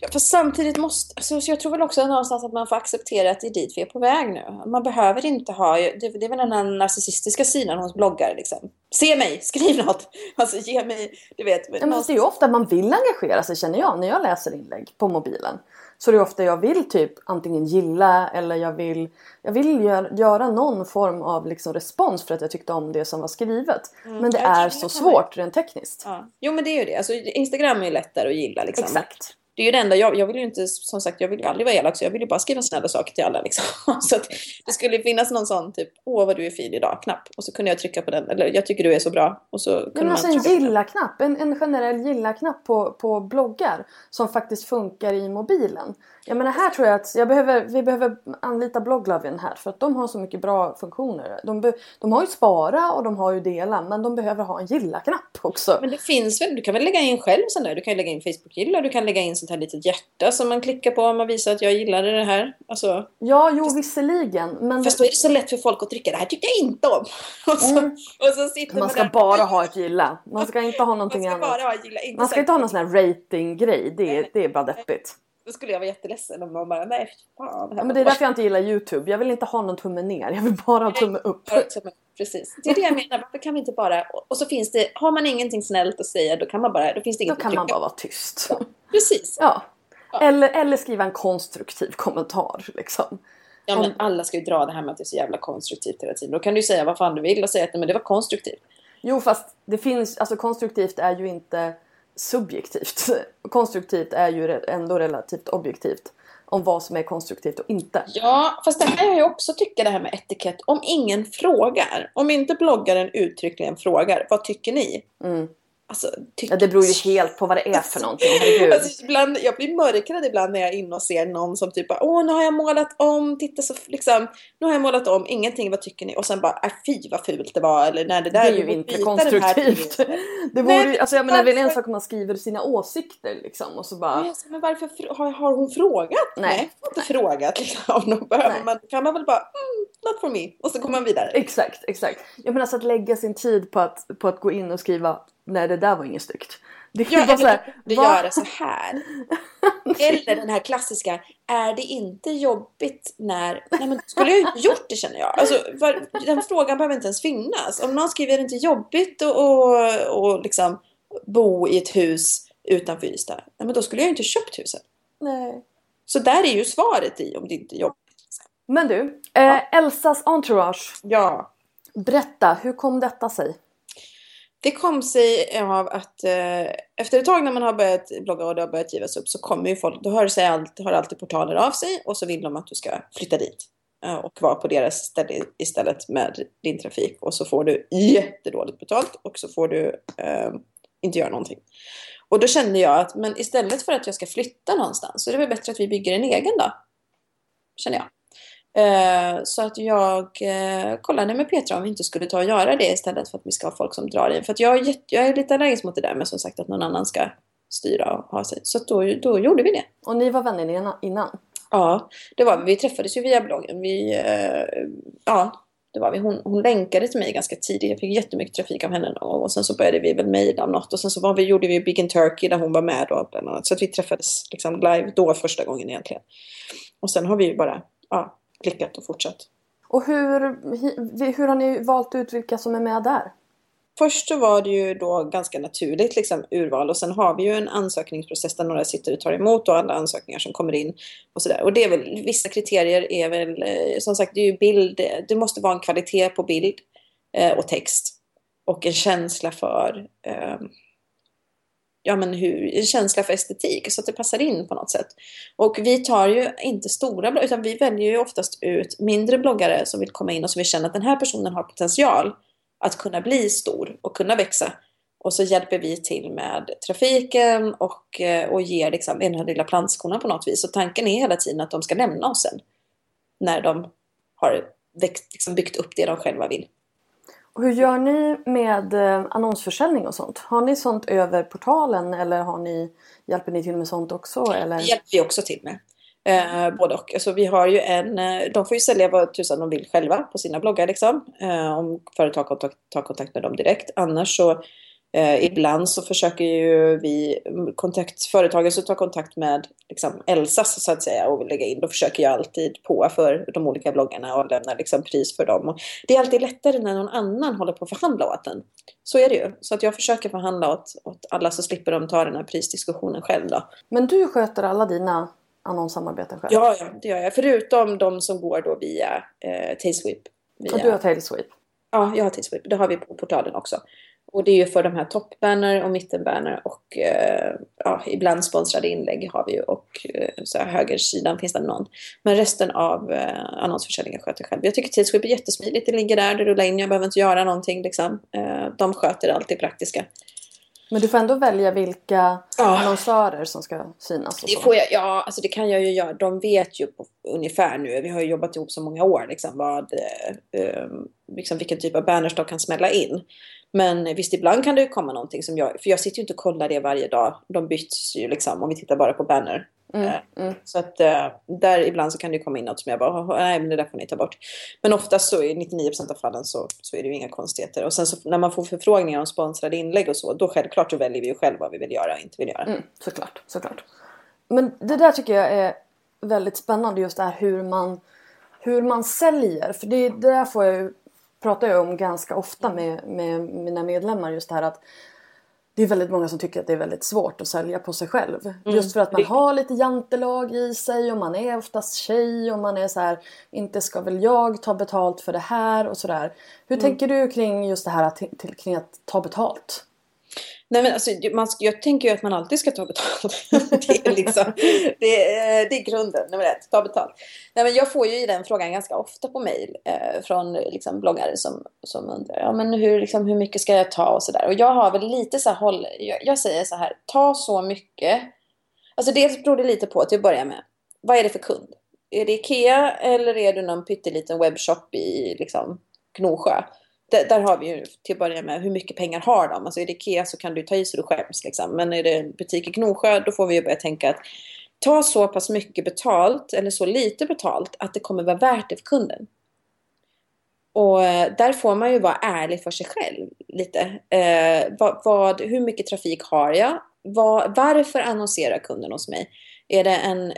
Ja, för samtidigt måste, alltså jag tror väl också någonstans att man får acceptera att det är dit vi är på väg nu. Man behöver inte ha, det, det är väl den här narcissistiska sidan hos bloggare liksom. Se mig, skriv något! <laughs> Alltså ge mig, du vet. Men, men det är ju ofta man vill engagera sig känner jag när jag läser inlägg på mobilen. Så det är ofta jag vill typ antingen gilla eller jag vill, jag vill gör, göra någon form av liksom respons för att jag tyckte om det som var skrivet. Mm, men det är så svårt rent tekniskt. Ja. Jo men det är ju det. Alltså, Instagram är ju lättare att gilla. Liksom. Exakt det är ju det enda, jag, jag vill ju inte, som sagt, jag vill ju aldrig vara elak så jag vill ju bara skriva snälla saker till alla liksom. <laughs> Så att det skulle finnas någon sån typ, åh vad du är fin idag-knapp. Och så kunde jag trycka på den, eller jag tycker du är så bra. Och så kunde men alltså en gilla-knapp, en, en generell gilla-knapp på, på bloggar som faktiskt funkar i mobilen. Jag menar här tror jag att jag behöver, vi behöver anlita blogglovin här för att de har så mycket bra funktioner. De, be, de har ju spara och de har ju dela men de behöver ha en gilla-knapp också. Men det finns väl, du kan väl lägga in själv sån där. Du kan lägga in Facebook-gilla, du kan lägga in sånt här litet hjärta som man klickar på om man visar att jag gillade det här. Alltså, ja, jo fast, visserligen. Men fast då är det så lätt för folk att trycka det här tycker jag inte om. <laughs> Och så, mm. och så sitter man ska bara ha ett gilla. Man ska inte ha någonting man ska annat. Bara ha gilla, inte man ska inte ha någon sån här rating-grej. Det, det är bara deppigt. Då skulle jag vara jätteledsen om man bara, nej fan. Ja, men det är därför jag inte gillar Youtube. Jag vill inte ha någon tumme ner, jag vill bara ha tumme upp. Precis. Det är det jag menar, varför kan vi inte bara... Och så finns det, har man ingenting snällt att säga då kan man bara, då finns det inget Då kan man bara vara tyst. Ja, precis. Ja. Eller, eller skriva en konstruktiv kommentar liksom. Ja men alla ska ju dra det här med att det är så jävla konstruktivt hela tiden. Då kan du ju säga vad fan du vill och säga att nej, men det var konstruktivt. Jo fast det finns, alltså konstruktivt är ju inte subjektivt. <laughs> Konstruktivt är ju ändå relativt objektivt. Om vad som är konstruktivt och inte. Ja, fast det här kan jag också tycka det här med etikett. Om ingen frågar, om inte bloggaren uttryckligen frågar, vad tycker ni? Mm. Alltså, ja, det beror ju helt på vad det är för någonting. Alltså, ibland, jag blir mörkrädd ibland när jag är inne och ser någon som typ Åh, nu har jag målat om, titta så liksom, nu har jag målat om, ingenting, vad tycker ni? Och sen bara, äh, fy vad fult det var. Eller, nej, det, där, det är ju inte konstruktivt. det vore, nej, alltså, jag menar, väl en sak om man skriver sina åsikter liksom och så bara... Nej, men varför har, har hon frågat? Nej. nej jag har inte nej. frågat. Liksom. Man, kan man väl bara, mm, not for me. Och så går man vidare. Exakt, exakt. Jag menar alltså att lägga sin tid på att, på att gå in och skriva nej det där var inget snyggt. Det kan ja, bara så här, du göra så här. <laughs> Eller den här klassiska, är det inte jobbigt när... Nej men skulle jag ju gjort det känner jag. Alltså, var, den frågan behöver inte ens finnas. Om någon skriver, är det inte jobbigt att och, och liksom bo i ett hus utanför Ystad? Nej men då skulle jag ju inte köpt huset. Nej. Så där är ju svaret i om det inte är jobbigt. Men du, eh, ja. Elsas entourage. Ja. Berätta, hur kom detta sig? Det kom sig av att eh, efter ett tag när man har börjat blogga och det har börjat givas upp så kommer ju folk, då hör, sig allt, har alltid portaler av sig och så vill de att du ska flytta dit eh, och vara på deras ställe istället med din trafik och så får du jättedåligt betalt och så får du eh, inte göra någonting. Och då kände jag att men istället för att jag ska flytta någonstans så är det väl bättre att vi bygger en egen då. Känner jag. Eh, så att jag eh, kollade med Petra om vi inte skulle ta och göra det istället för att vi ska ha folk som drar in. För jag, är jag är lite allergisk mot det där med som sagt att någon annan ska styra och ha sig. Så då, då gjorde vi det. Och ni var vänner innan? Ja, det var vi. Vi träffades ju via bloggen. Vi, eh, ja, det var vi. Hon, hon länkade till mig ganska tidigt. Jag fick jättemycket trafik av henne och sen så började vi väl mejla om något och sen så var vi, gjorde vi Big in Turkey där hon var med då bland annat. Så att vi träffades liksom live då första gången egentligen. Och sen har vi ju bara ja, klickat och fortsatt. Och hur, hur har ni valt ut vilka som är med där? Först så var det ju då ganska naturligt liksom, urval och sen har vi ju en ansökningsprocess där några sitter och tar emot och alla ansökningar som kommer in och sådär. Och det är väl, vissa kriterier är väl, eh, som sagt, det är ju bild, det måste vara en kvalitet på bild eh, och text och en känsla för eh, ja, men hur, en känsla för estetik så att det passar in på något sätt. Och vi tar ju inte stora bloggar utan vi väljer ju oftast ut mindre bloggare som vill komma in och som vi känner att den här personen har potential att kunna bli stor och kunna växa. Och så hjälper vi till med trafiken och, eh, och ger liksom den här lilla plantskolan på något vis. Och tanken är hela tiden att de ska lämna oss sen. När de har växt, liksom byggt upp det de själva vill. Hur gör ni med eh, annonsförsäljning och sånt? Har ni sånt över portalen eller har ni, hjälper ni till med sånt också? Eller? Det hjälper vi också till med. Eh, både och. Alltså, vi har ju en, eh, de får ju sälja vad tusan de vill själva på sina bloggar. Liksom, eh, om företag tar kontakt med dem direkt. Annars så Eh, ibland så försöker ju vi, kontakt, företagen som tar kontakt med liksom, Elsas så att säga och lägga in, då försöker jag alltid på för de olika bloggarna och lämna liksom, pris för dem. Och det är alltid lättare när någon annan håller på att förhandla åt en. Så är det ju. Så att jag försöker förhandla åt, åt alla så slipper de ta den här prisdiskussionen själv då. Men du sköter alla dina annonssamarbeten själv? Ja, ja, det gör jag. Förutom de som går då via eh, Tailsweep. Via... Och du har Tailsweep? Ja, jag har Tailsweep. Det har vi på portalen också. Och det är ju för de här toppbanner och mittenbanner och eh, ja, ibland sponsrade inlägg har vi ju och eh, så här, högersidan finns det någon. Men resten av eh, annonsförsäljningen sköter jag själv. Jag tycker Tidsskydd är jättesmidigt. Det ligger där, det rullar in, jag behöver inte göra någonting liksom. Eh, de sköter allt det praktiska. Men du får ändå välja vilka ja. annonsörer som ska synas? Och så. Det får jag, ja, alltså det kan jag ju göra. De vet ju på, ungefär nu, vi har ju jobbat ihop så många år, liksom, vad, eh, eh liksom vilken typ av banners de kan smälla in. Men visst, ibland kan det komma någonting som jag... För jag sitter ju inte och kollar det varje dag. De byts ju liksom om vi tittar bara på banner. Mm, eh, mm. Så att uh, där ibland så kan det komma in något som jag bara, nej men det där får ni ta bort. Men oftast så i 99% av fallen så, så är det ju inga konstigheter. Och sen så när man får förfrågningar om sponsrade inlägg och så, då självklart så väljer vi ju själv vad vi vill göra och inte vill göra. Mm, såklart, såklart. Men det där tycker jag är väldigt spännande just det här hur man, hur man säljer. För det, det där får jag ju, pratar jag om ganska ofta med, med mina medlemmar just det här att det är väldigt många som tycker att det är väldigt svårt att sälja på sig själv. Mm. Just för att man har lite jantelag i sig och man är oftast tjej och man är så här inte ska väl jag ta betalt för det här och sådär. Hur mm. tänker du kring just det här att, kring att ta betalt? Nej, men alltså, man, jag tänker ju att man alltid ska ta betalt. det, är liksom, det, är, det är grunden, nummer ett. Ta betalt. Nej, men jag får ju den frågan ganska ofta på mejl eh, från liksom, bloggare som, som undrar ja, men hur, liksom, hur mycket ska jag ta och sådär. Och jag har väl lite så här, håll, jag, jag, säger så här, ta så mycket. Alltså dels beror det lite på till att börja med. Vad är det för kund? Är det Ikea eller är du någon pytteliten webbshop i liksom, Gnosjö? Där, där, har vi ju till att börja med hur mycket pengar har de? Alltså är det Ikea så kan du ta i så du skäms. Liksom. Men är det en butik i Gnosjö då får vi ju börja tänka att ta så pass mycket betalt eller så lite betalt att det kommer vara värt det för kunden. Och eh, där får man ju vara ärlig för sig själv lite. Eh, vad, vad, hur mycket trafik har jag? Var, varför annonserar kunden hos mig? Är det en...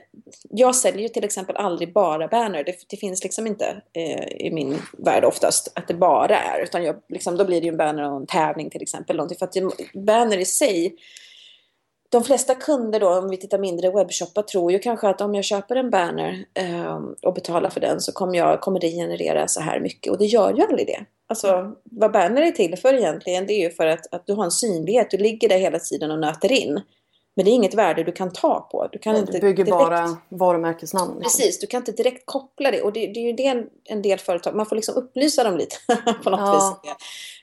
Jag säljer ju till exempel aldrig bara banner. Det, det finns liksom inte eh, i min värld oftast att det bara är. Utan jag, liksom, då blir det ju en banner och en tävling till exempel. För att det, banner i sig de flesta kunder då, om vi tittar mindre webbshoppar, tror ju kanske att om jag köper en banner eh, och betalar för den så kommer, jag, kommer det generera så här mycket. Och det gör ju aldrig det. Alltså vad banner är till för egentligen, det är ju för att, att du har en synlighet. Du ligger där hela tiden och nöter in. Men det är inget värde du kan ta på. Du, kan ja, inte du bygger direkt... bara varumärkesnamn. Liksom. Precis, du kan inte direkt koppla det. Och det, det är ju det en, en, del företag, man får liksom upplysa dem lite <laughs> på något ja. vis.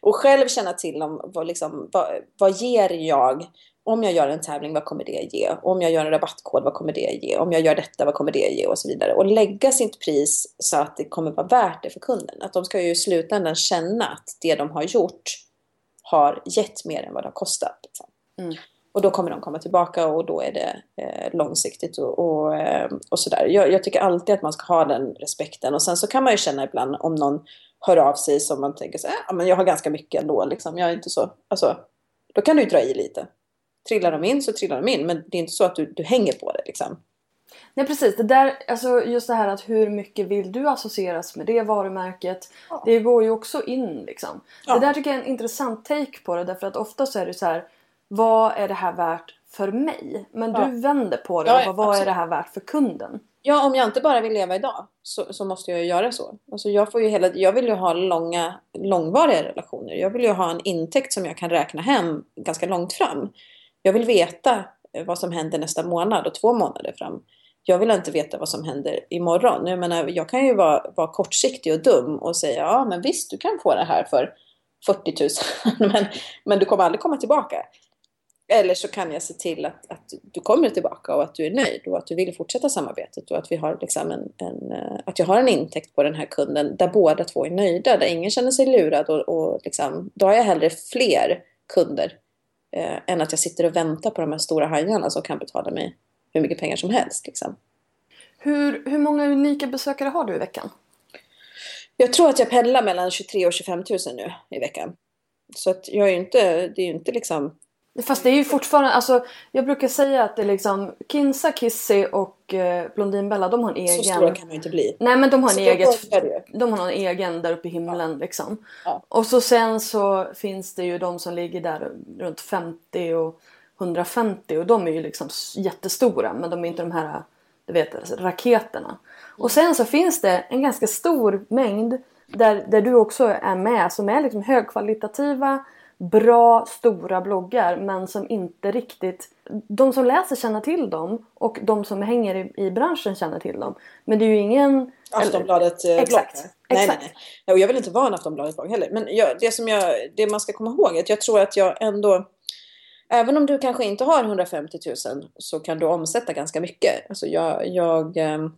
Och själv känna till om vad, liksom, vad, vad ger jag om jag gör en tävling, vad kommer det ge? Om jag gör en rabattkod, vad kommer det ge? Om jag gör detta, vad kommer det ge? Och så vidare. Och lägga sitt pris så att det kommer vara värt det för kunden. Att de ska ju i slutändan känna att det de har gjort har gett mer än vad det har kostat. Liksom. Mm. Och då kommer de komma tillbaka och då är det eh, långsiktigt och, och, eh, och sådär. Jag, jag, tycker alltid att man ska ha den respekten. Och sen så kan man ju känna ibland om någon hör av sig som man tänker så här, men jag har ganska mycket ändå liksom. Jag är inte så, alltså, då kan du dra i lite. Trillar de in så trillar de in. Men det är inte så att du, du hänger på det liksom. Nej precis, det där, alltså just det här att hur mycket vill du associeras med det varumärket. Ja. Det går ju också in liksom. Ja. Det där tycker jag är en intressant take på det därför att ofta så är det så här vad är det här värt för mig? Men ja. du vänder på det ja, och vad absolut. är det här värt för kunden? Ja, om jag inte bara vill leva idag så, så måste jag ju göra så. Alltså jag, får ju hela, jag vill ju ha långa, långvariga relationer. Jag vill ju ha en intäkt som jag kan räkna hem ganska långt fram. Jag vill veta eh, vad som händer nästa månad och två månader fram. Jag vill inte veta vad som händer imorgon. Jag, menar, jag kan ju vara, vara kortsiktig och dum och säga ja men visst du kan få det här för 40 000 <laughs> men, men du kommer aldrig komma tillbaka. Eller så kan jag se till att, att du kommer tillbaka och att du är nöjd och att du vill fortsätta samarbetet och att, vi har liksom en, en, eh, att jag har en intäkt på den här kunden där båda två är nöjda, där ingen känner sig lurad och, och liksom, då har jag hellre fler kunder eh, än att jag sitter och väntar på de här stora hajarna som kan betala mig hur mycket pengar som helst. Liksom. Hur, hur många unika besökare har du i veckan? Jag tror att jag pendlar mellan 23 och 25 000 nu i veckan. Så att jag är inte, det är ju inte liksom Fast det är ju fortfarande, alltså jag brukar säga att det är liksom Kinsa, Kissy och eh, Blondinbella de har en egen... Så stora kan de inte bli. Nej men de har en egen, de har en egen där uppe i himlen ja. liksom. Ja. Och så sen så finns det ju de som ligger där runt 50 och 150 och de är ju liksom jättestora men de är inte de här du vet, raketerna. Och sen så finns det en ganska stor mängd där, där du också är med som är liksom högkvalitativa bra, stora bloggar men som inte riktigt... De som läser känner till dem och de som hänger i, i branschen känner till dem. Men det är ju ingen... Aftonbladet-blogg? Exakt. Nej, nej, nej. Och jag vill inte vara en Aftonbladet-blogg heller. Men jag, det, som jag, det man ska komma ihåg är att jag tror att jag ändå... Även om du kanske inte har 150 000 så kan du omsätta ganska mycket. Alltså jag, jag ehm,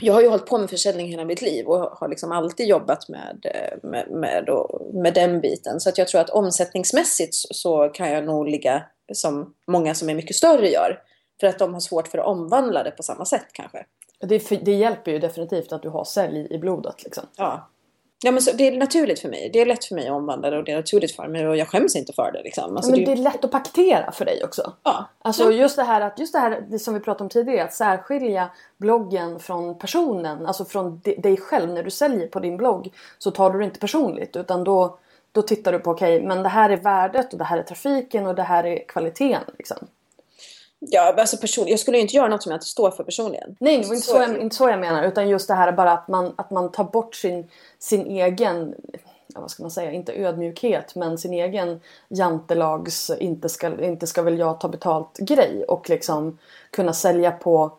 jag har ju hållit på med försäljning hela mitt liv och har liksom alltid jobbat med, med, med, med den biten. Så att jag tror att omsättningsmässigt så kan jag nog ligga som många som är mycket större gör. För att de har svårt för att omvandla det på samma sätt kanske. Det, det hjälper ju definitivt att du har sälj i blodet. Liksom. Ja. Ja, men så, det är naturligt för mig. Det är lätt för mig att omvandla det och det är naturligt för mig och jag skäms inte för det. Liksom. Alltså, men det, det är lätt att paketera för dig också. Ja. Alltså ja. just det här att just det här det som vi pratade om tidigare att särskilja bloggen från personen, alltså från dig själv när du säljer på din blogg så tar du det inte personligt utan då, då tittar du på okej okay, men det här är värdet och det här är trafiken och det här är kvaliteten liksom. Ja, alltså person, jag skulle ju inte göra något som jag inte står för personligen. Nej, det var inte så, jag, inte så jag menar. Utan just det här bara att man, att man tar bort sin, sin egen, ja, vad ska man säga, inte ödmjukhet men sin egen jantelags inte ska, inte ska väl jag ta betalt grej och liksom kunna sälja på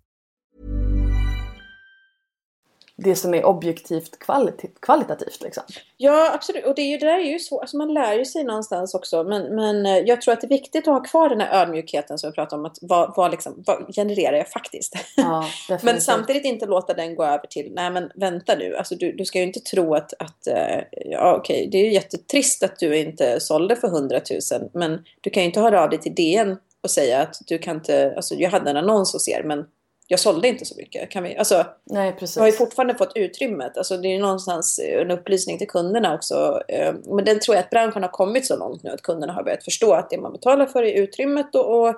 Det som är objektivt kvalit kvalitativt liksom. Ja, absolut. Och det, är ju, det där är ju så, alltså man lär ju sig någonstans också. Men, men eh, jag tror att det är viktigt att ha kvar den här ödmjukheten som jag pratade om. Att vad, vad, liksom, vad genererar jag faktiskt? Ja, <laughs> men samtidigt inte låta den gå över till, nej men vänta nu. Alltså, du, du ska ju inte tro att, att eh, ja okej, okay, det är ju jättetrist att du inte sålde för 100 000. Men du kan ju inte höra av dig till DN och säga att du kan inte, alltså jag hade en annons hos er men jag sålde inte så mycket. Kan vi, alltså, Nej, precis. Jag har ju fortfarande fått utrymmet. Alltså, det är någonstans en upplysning till kunderna också. Eh, men den tror jag att branschen har kommit så långt nu att kunderna har börjat förstå att det man betalar för är utrymmet. Och, och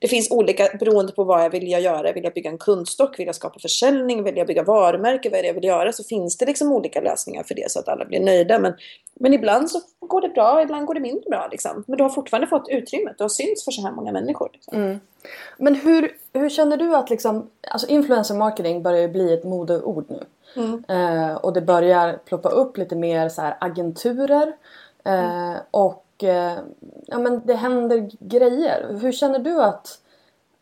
det finns olika, beroende på vad jag vill jag göra. Vill jag bygga en kundstock? Vill jag skapa försäljning? Vill jag bygga varumärke? Vad är det jag vill göra? Så finns det liksom olika lösningar för det så att alla blir nöjda. Men, men ibland så går det bra, ibland går det mindre bra. Liksom. Men du har fortfarande fått utrymmet. Du har synts för så här många människor. Liksom. Mm. Men hur, hur känner du att liksom, alltså influencer marketing börjar bli ett modeord nu. Mm. Eh, och det börjar ploppa upp lite mer så här agenturer. Eh, mm. Och eh, ja, men det händer grejer. Hur känner du att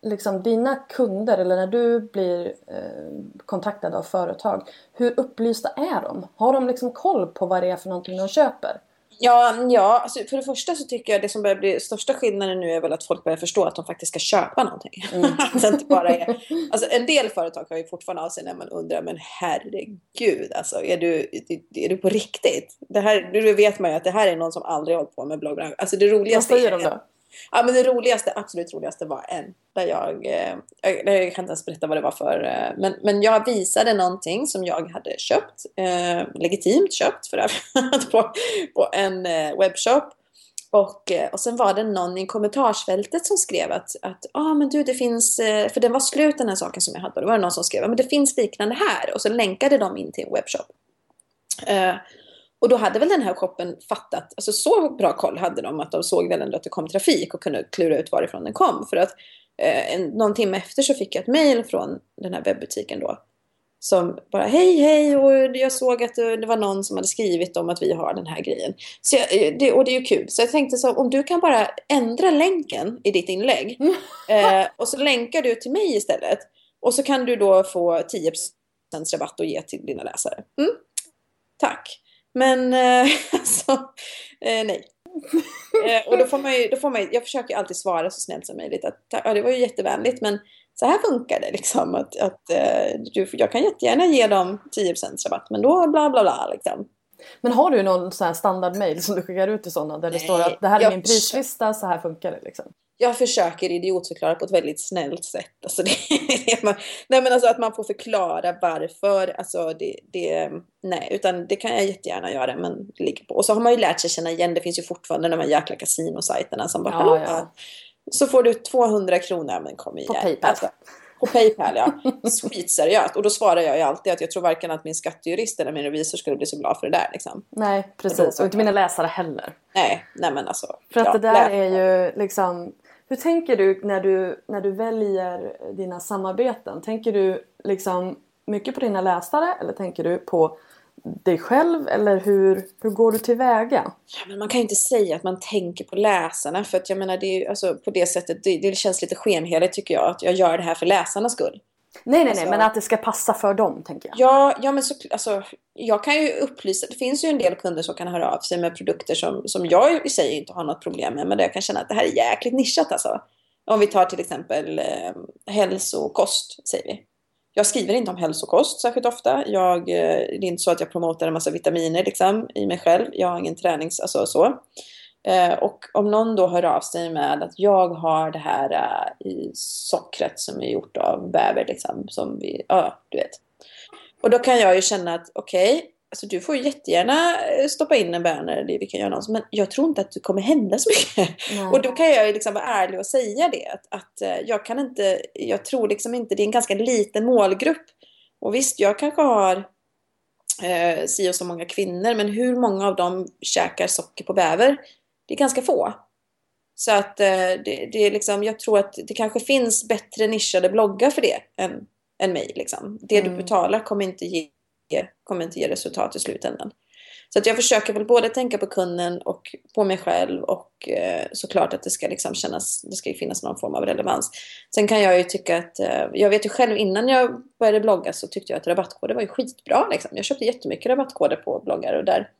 liksom, dina kunder eller när du blir eh, kontaktad av företag. Hur upplysta är de? Har de liksom koll på vad det är för någonting de köper? Ja, ja alltså för det första så tycker jag det som börjar bli största skillnaden nu är väl att folk börjar förstå att de faktiskt ska köpa någonting. Mm. <laughs> inte bara är, alltså en del företag har ju fortfarande av sig när man undrar men herregud alltså är du, är du på riktigt? Det här, nu vet man ju att det här är någon som aldrig hållit på med bloggbranschen. Alltså det roligaste Vad säger de då? Ja, men det roligaste, absolut roligaste var en där jag, eh, jag, jag kan inte ens berätta vad det var för, eh, men, men jag visade någonting som jag hade köpt, eh, legitimt köpt för övrigt, <laughs> på, på en eh, webbshop. Och, eh, och sen var det någon i kommentarsfältet som skrev att, att ah, men du, det finns, för den var slut den här saken som jag hade, och det var någon som skrev men det finns liknande här, och så länkade de in till en webbshop. Eh, och då hade väl den här shoppen fattat, alltså så bra koll hade de att de såg väl ändå att det kom trafik och kunde klura ut varifrån den kom. För att eh, en, någon timme efter så fick jag ett mail från den här webbutiken då. Som bara hej hej och jag såg att det var någon som hade skrivit om att vi har den här grejen. Så jag, eh, det, och det är ju kul. Så jag tänkte så om du kan bara ändra länken i ditt inlägg. <laughs> eh, och så länkar du till mig istället. Och så kan du då få 10% rabatt och ge till dina läsare. Mm? Tack. Men eh, <laughs> alltså, eh, nej. eh, och då får man ju, då får man ju, jag försöker alltid svara så snällt som möjligt att ja, det var ju jättevänligt men så här funkar det liksom. Att, att eh, du, jag kan jättegärna ge dem 10% rabatt men då bla bla bla liksom. Men har du någon sån här standardmail som du skickar ut till sådana där Nej, det står att det här är min prislista, så här funkar det liksom? Jag försöker idiotförklara på ett väldigt snällt sätt. Alltså det, nej men alltså att man får förklara varför. Alltså det, det, nej, utan det kan jag jättegärna göra. Men det ligger på. Och så har man ju lärt sig känna igen. Det finns ju fortfarande de här jäkla kasinosajterna som bara, ja, ja. Så får du 200 kronor, men kom igen. På Paypal. Alltså, på Paypal ja. Skitseriöst. Och då svarar jag ju alltid att jag tror varken att min skattejurist eller min revisor skulle bli så glad för det där. Liksom. Nej precis. Och inte mina läsare heller. Nej, nej men alltså. För att ja, det där är ju liksom hur tänker du när du, när du väljer dina samarbeten? Tänker du liksom mycket på dina läsare eller tänker du på dig själv eller hur, hur går du tillväga? Ja, men man kan ju inte säga att man tänker på läsarna för att jag menar det är alltså, på det sättet det, det känns lite skenheligt tycker jag att jag gör det här för läsarnas skull. Nej, nej, alltså, nej, men att det ska passa för dem tänker jag. Ja, ja men så, alltså, jag kan ju upplysa. Det finns ju en del kunder som kan höra av sig med produkter som, som jag i sig inte har något problem med. Men där jag kan känna att det här är jäkligt nischat alltså. Om vi tar till exempel eh, hälsokost, säger vi. Jag skriver inte om hälsokost särskilt ofta. Jag, eh, det är inte så att jag promotar en massa vitaminer liksom, i mig själv. Jag har ingen tränings... Alltså så. Eh, och om någon då hör av sig med att jag har det här eh, i sockret som är gjort av bäver, liksom, som vi, ja, du vet. Och då kan jag ju känna att okej, okay, alltså du får jättegärna eh, stoppa in en banner, vi kan göra något, men jag tror inte att det kommer hända så mycket. Nej. Och då kan jag ju liksom vara ärlig och säga det, att, att jag kan inte, jag tror liksom inte, det är en ganska liten målgrupp. Och visst, jag kanske har eh, si och så många kvinnor, men hur många av dem käkar socker på bäver? Det är ganska få. Så att eh, det, det, är liksom, jag tror att det kanske finns bättre nischade bloggar för det än, än mig. Liksom. Det mm. du betalar kommer inte, ge, kommer inte ge resultat i slutändan. Så att jag försöker väl både tänka på kunden och på mig själv och eh, såklart att det ska liksom kännas, det ska finnas någon form av relevans. Sen kan jag ju tycka att, eh, jag vet ju själv innan jag började blogga så tyckte jag att rabattkoder var ju skitbra. Liksom. Jag köpte jättemycket rabattkoder på bloggar och där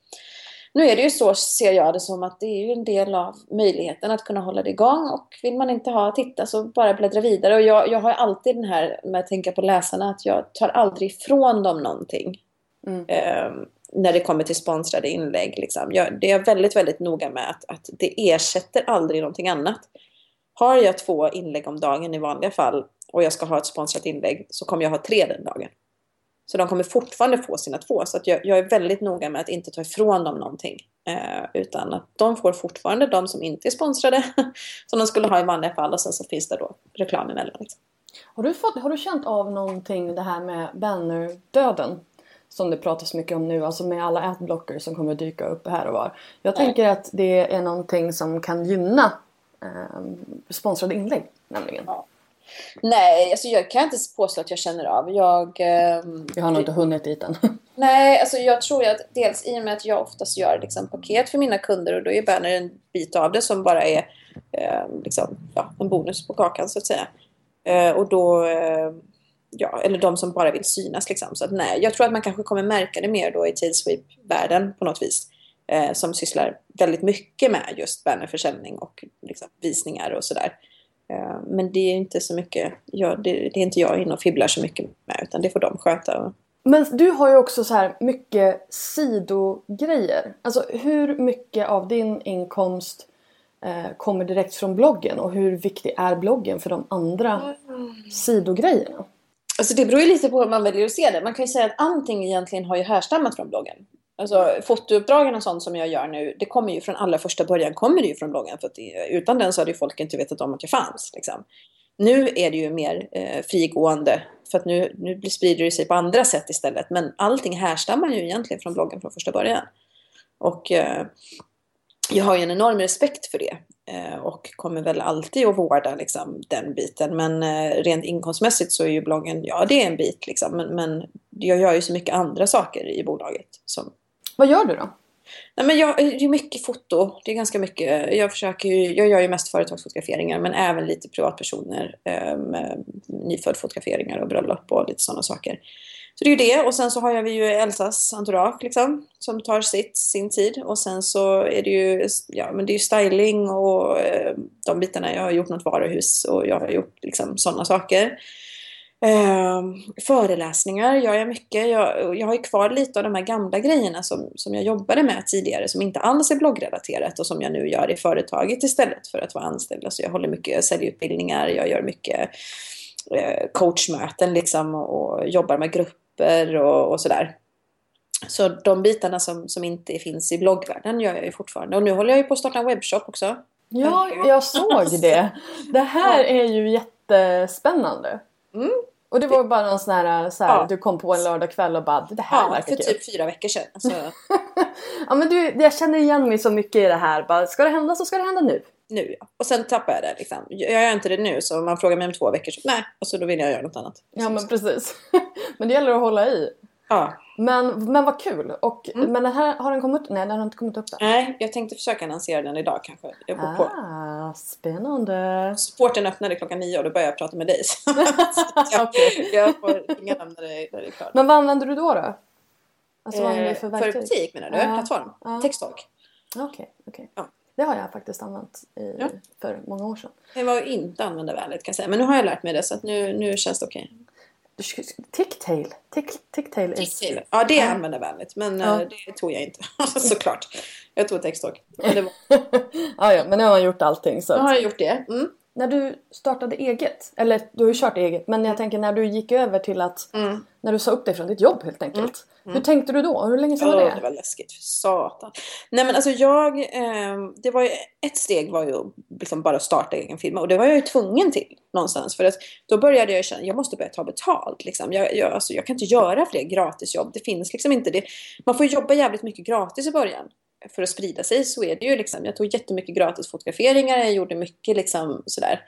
nu är det ju så, ser jag det som, att det är ju en del av möjligheten att kunna hålla det igång. Och vill man inte ha titta så bara bläddra vidare. Och jag, jag har alltid den här med att tänka på läsarna, att jag tar aldrig ifrån dem någonting. Mm. Eh, när det kommer till sponsrade inlägg. Liksom. Jag, det är jag väldigt, väldigt noga med att, att det ersätter aldrig någonting annat. Har jag två inlägg om dagen i vanliga fall och jag ska ha ett sponsrat inlägg så kommer jag ha tre den dagen. Så de kommer fortfarande få sina två. Så jag, jag är väldigt noga med att inte ta ifrån dem någonting. Eh, utan att de får fortfarande de som inte är sponsrade. <laughs> som de skulle ha i vanliga fall. Och sen så finns det då reklam emellan. Liksom. Har, du fått, har du känt av någonting det här med bannerdöden? Som det pratas mycket om nu. Alltså med alla adblockers som kommer dyka upp här och var. Jag tänker att det är någonting som kan gynna eh, sponsrade inlägg. Nämligen. Ja. Nej, alltså jag kan inte påstå att jag känner av. Jag, eh, jag har nog inte hunnit dit än. <laughs> nej, alltså jag tror att dels i och med att jag oftast gör liksom, paket för mina kunder och då är banner en bit av det som bara är eh, liksom, ja, en bonus på kakan så att säga. Eh, och då, eh, ja, eller de som bara vill synas liksom. Så att nej, jag tror att man kanske kommer märka det mer då i Tailsweep-världen på något vis. Eh, som sysslar väldigt mycket med just bannerförsäljning och liksom, visningar och sådär. Eh, men det är inte så mycket, jag, det, det, är inte jag inne och fibblar så mycket med utan det får de sköta. Men du har ju också så här mycket sidogrejer. Alltså hur mycket av din inkomst eh, kommer direkt från bloggen och hur viktig är bloggen för de andra mm. sidogrejerna? Alltså det beror ju lite på hur man väljer att se det. Man kan ju säga att allting egentligen har ju härstammat från bloggen. Alltså fotouppdragen och sånt som jag gör nu, det kommer ju från allra första början kommer det ju från bloggen. För att det, utan den så hade ju folk inte vetat om att jag fanns. Liksom. Nu är det ju mer eh, frigående. För att nu, nu sprider det sig på andra sätt istället. Men allting härstammar ju egentligen från bloggen från första början. Och eh, jag har ju en enorm respekt för det. Eh, och kommer väl alltid att vårda liksom, den biten. Men eh, rent inkomstmässigt så är ju bloggen, ja det är en bit liksom. Men, men jag gör ju så mycket andra saker i bolaget som vad gör du då? Nej, men jag, det är mycket foto. Det är ganska mycket. Jag, försöker jag gör ju mest företagsfotograferingar men även lite privatpersoner. Eh, nyfödd fotograferingar och bröllop och lite sådana saker. Så det är ju det och sen så har vi ju Elsas entourage liksom som tar sitt, sin tid och sen så är det ju, ja men det är ju styling och eh, de bitarna. Jag har gjort något varuhus och jag har gjort liksom sådana saker. Eh, föreläsningar gör jag mycket. Jag, jag har ju kvar lite av de här gamla grejerna som, som jag jobbade med tidigare som inte alls är bloggrelaterat och som jag nu gör i företaget istället för att vara anställd. Alltså jag håller mycket säljutbildningar, jag gör mycket eh, coachmöten liksom och jobbar med grupper och, och sådär. Så de bitarna som, som inte finns i bloggvärlden gör jag ju fortfarande. Och nu håller jag ju på att starta en webbshop också. Ja, jag såg det. Det här är ju jättespännande. Mm. Och det var bara någon sån här, så här ja. du kom på en lördagkväll och bara det här ja, verkar för typ fyra veckor sedan. Så. <laughs> ja men du, jag känner igen mig så mycket i det här. Bara, ska det hända så ska det hända nu. Nu ja. Och sen tappar jag det liksom. Jag gör inte det nu så om man frågar mig om två veckor så nej. Och så då vill jag göra något annat. Ja men precis. <laughs> men det gäller att hålla i. Ja. Men, men vad kul! Och, mm. Men den här, har den kommit Nej, den har inte kommit upp än. Nej, jag tänkte försöka lansera den idag kanske. Jag ah, på. Spännande! Sporten öppnade klockan nio och då började jag prata med dig. <laughs> jag, okay. jag får ringa dem när det, när det är klart. Men vad använder du då? då? Alltså, vad eh, för, för butik menar du? Ah. Plattform? Ah. Texttalk. Okej, okay, okay. ja. Det har jag faktiskt använt i, ja. för många år sedan. Det var inte användarvänligt kan jag säga. Men nu har jag lärt mig det så att nu, nu känns det okej. Okay. Ticktail. Tick, ticktail, ticktail. Ja, det är användarvänligt. Men ja. Eh, det tog jag inte. <laughs> Såklart. Jag tog texttalk. Var... <laughs> ja, ja, men nu har man gjort allting. Så nu har jag gjort det. Mm. När du startade eget, eller du har ju kört eget, men jag tänker när du gick över till att, mm. när du sa upp dig från ditt jobb helt enkelt. Mm. Mm. Hur tänkte du då? Hur länge sedan oh, var det? Det var läskigt, för satan. Nej men alltså jag, eh, det var ju, ett steg var ju liksom bara starta egen firma och det var jag ju tvungen till någonstans. För att då började jag känna, jag måste börja ta betalt. Liksom. Jag, jag, alltså, jag kan inte göra fler gratisjobb, det finns liksom inte det. Man får jobba jävligt mycket gratis i början för att sprida sig så är det ju liksom, jag tog jättemycket gratis fotograferingar, jag gjorde mycket liksom sådär.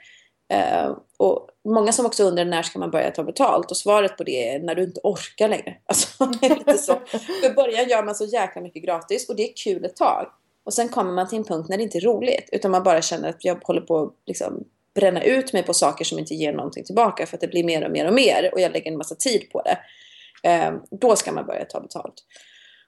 Uh, och många som också undrar när ska man börja ta betalt och svaret på det är när du inte orkar längre. <laughs> Alltså, det är lite så. För början gör man så jäkla mycket gratis och det är kul ett tag. Och sen kommer man till en punkt när det inte är roligt utan man bara känner att jag håller på att liksom bränna ut mig på saker som inte ger någonting tillbaka för att det blir mer och mer och mer och jag lägger en massa tid på det. Uh, då ska man börja ta betalt.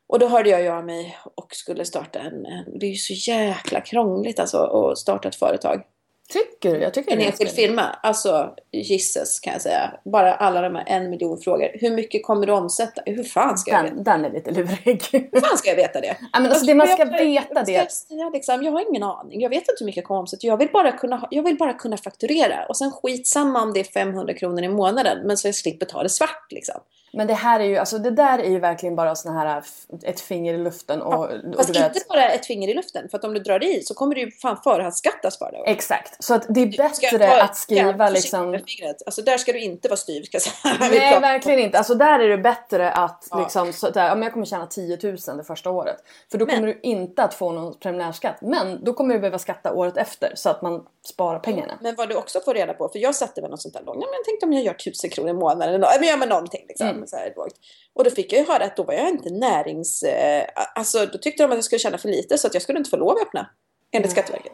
Och då hörde jag av mig och skulle starta en, det är ju så jäkla krångligt alltså att starta ett företag. Tycker du? Jag tycker en enskild firma. Alltså, gisses kan jag säga. Bara alla de här en miljon frågor. Hur mycket kommer du omsätta? Hur fan ska jag den, veta? Den är lite lurig. Hur fan ska jag veta det? Ja, men alltså, det man ska jag, veta det. Jag, jag, liksom, jag har ingen aning. Jag vet inte hur mycket jag kommer omsätta. Jag vill, bara kunna, jag vill bara kunna fakturera. Och sen skitsamma om det är 500 kronor i månaden. Men så jag slipper ta det svart liksom. Men det här är ju, alltså det där är ju verkligen bara sån här ett finger i luften och... Ja, och fast inte bara ett finger i luften. För att om du drar i så kommer du ju fan förhandsskattas för det. Exakt. Så att det är bättre att skriva ja, liksom... Alltså där ska du inte vara styv ska jag säga. <laughs> Nej verkligen inte. Alltså där är det bättre att ja. liksom, så där, om jag kommer tjäna 10 000 det första året. För då men, kommer du inte att få någon preliminärskatt. Men då kommer du behöva skatta året efter så att man sparar pengarna. Men vad du också får reda på, för jag satte väl något sånt där långt. men jag tänkte om jag gör 1000 kronor i månaden. Men gör man någonting liksom. Mm så här lågt. Och då fick jag ju höra att då var jag inte närings... Eh, alltså då tyckte de att jag skulle tjäna för lite så att jag skulle inte få lov att öppna. Enligt Skatteverket.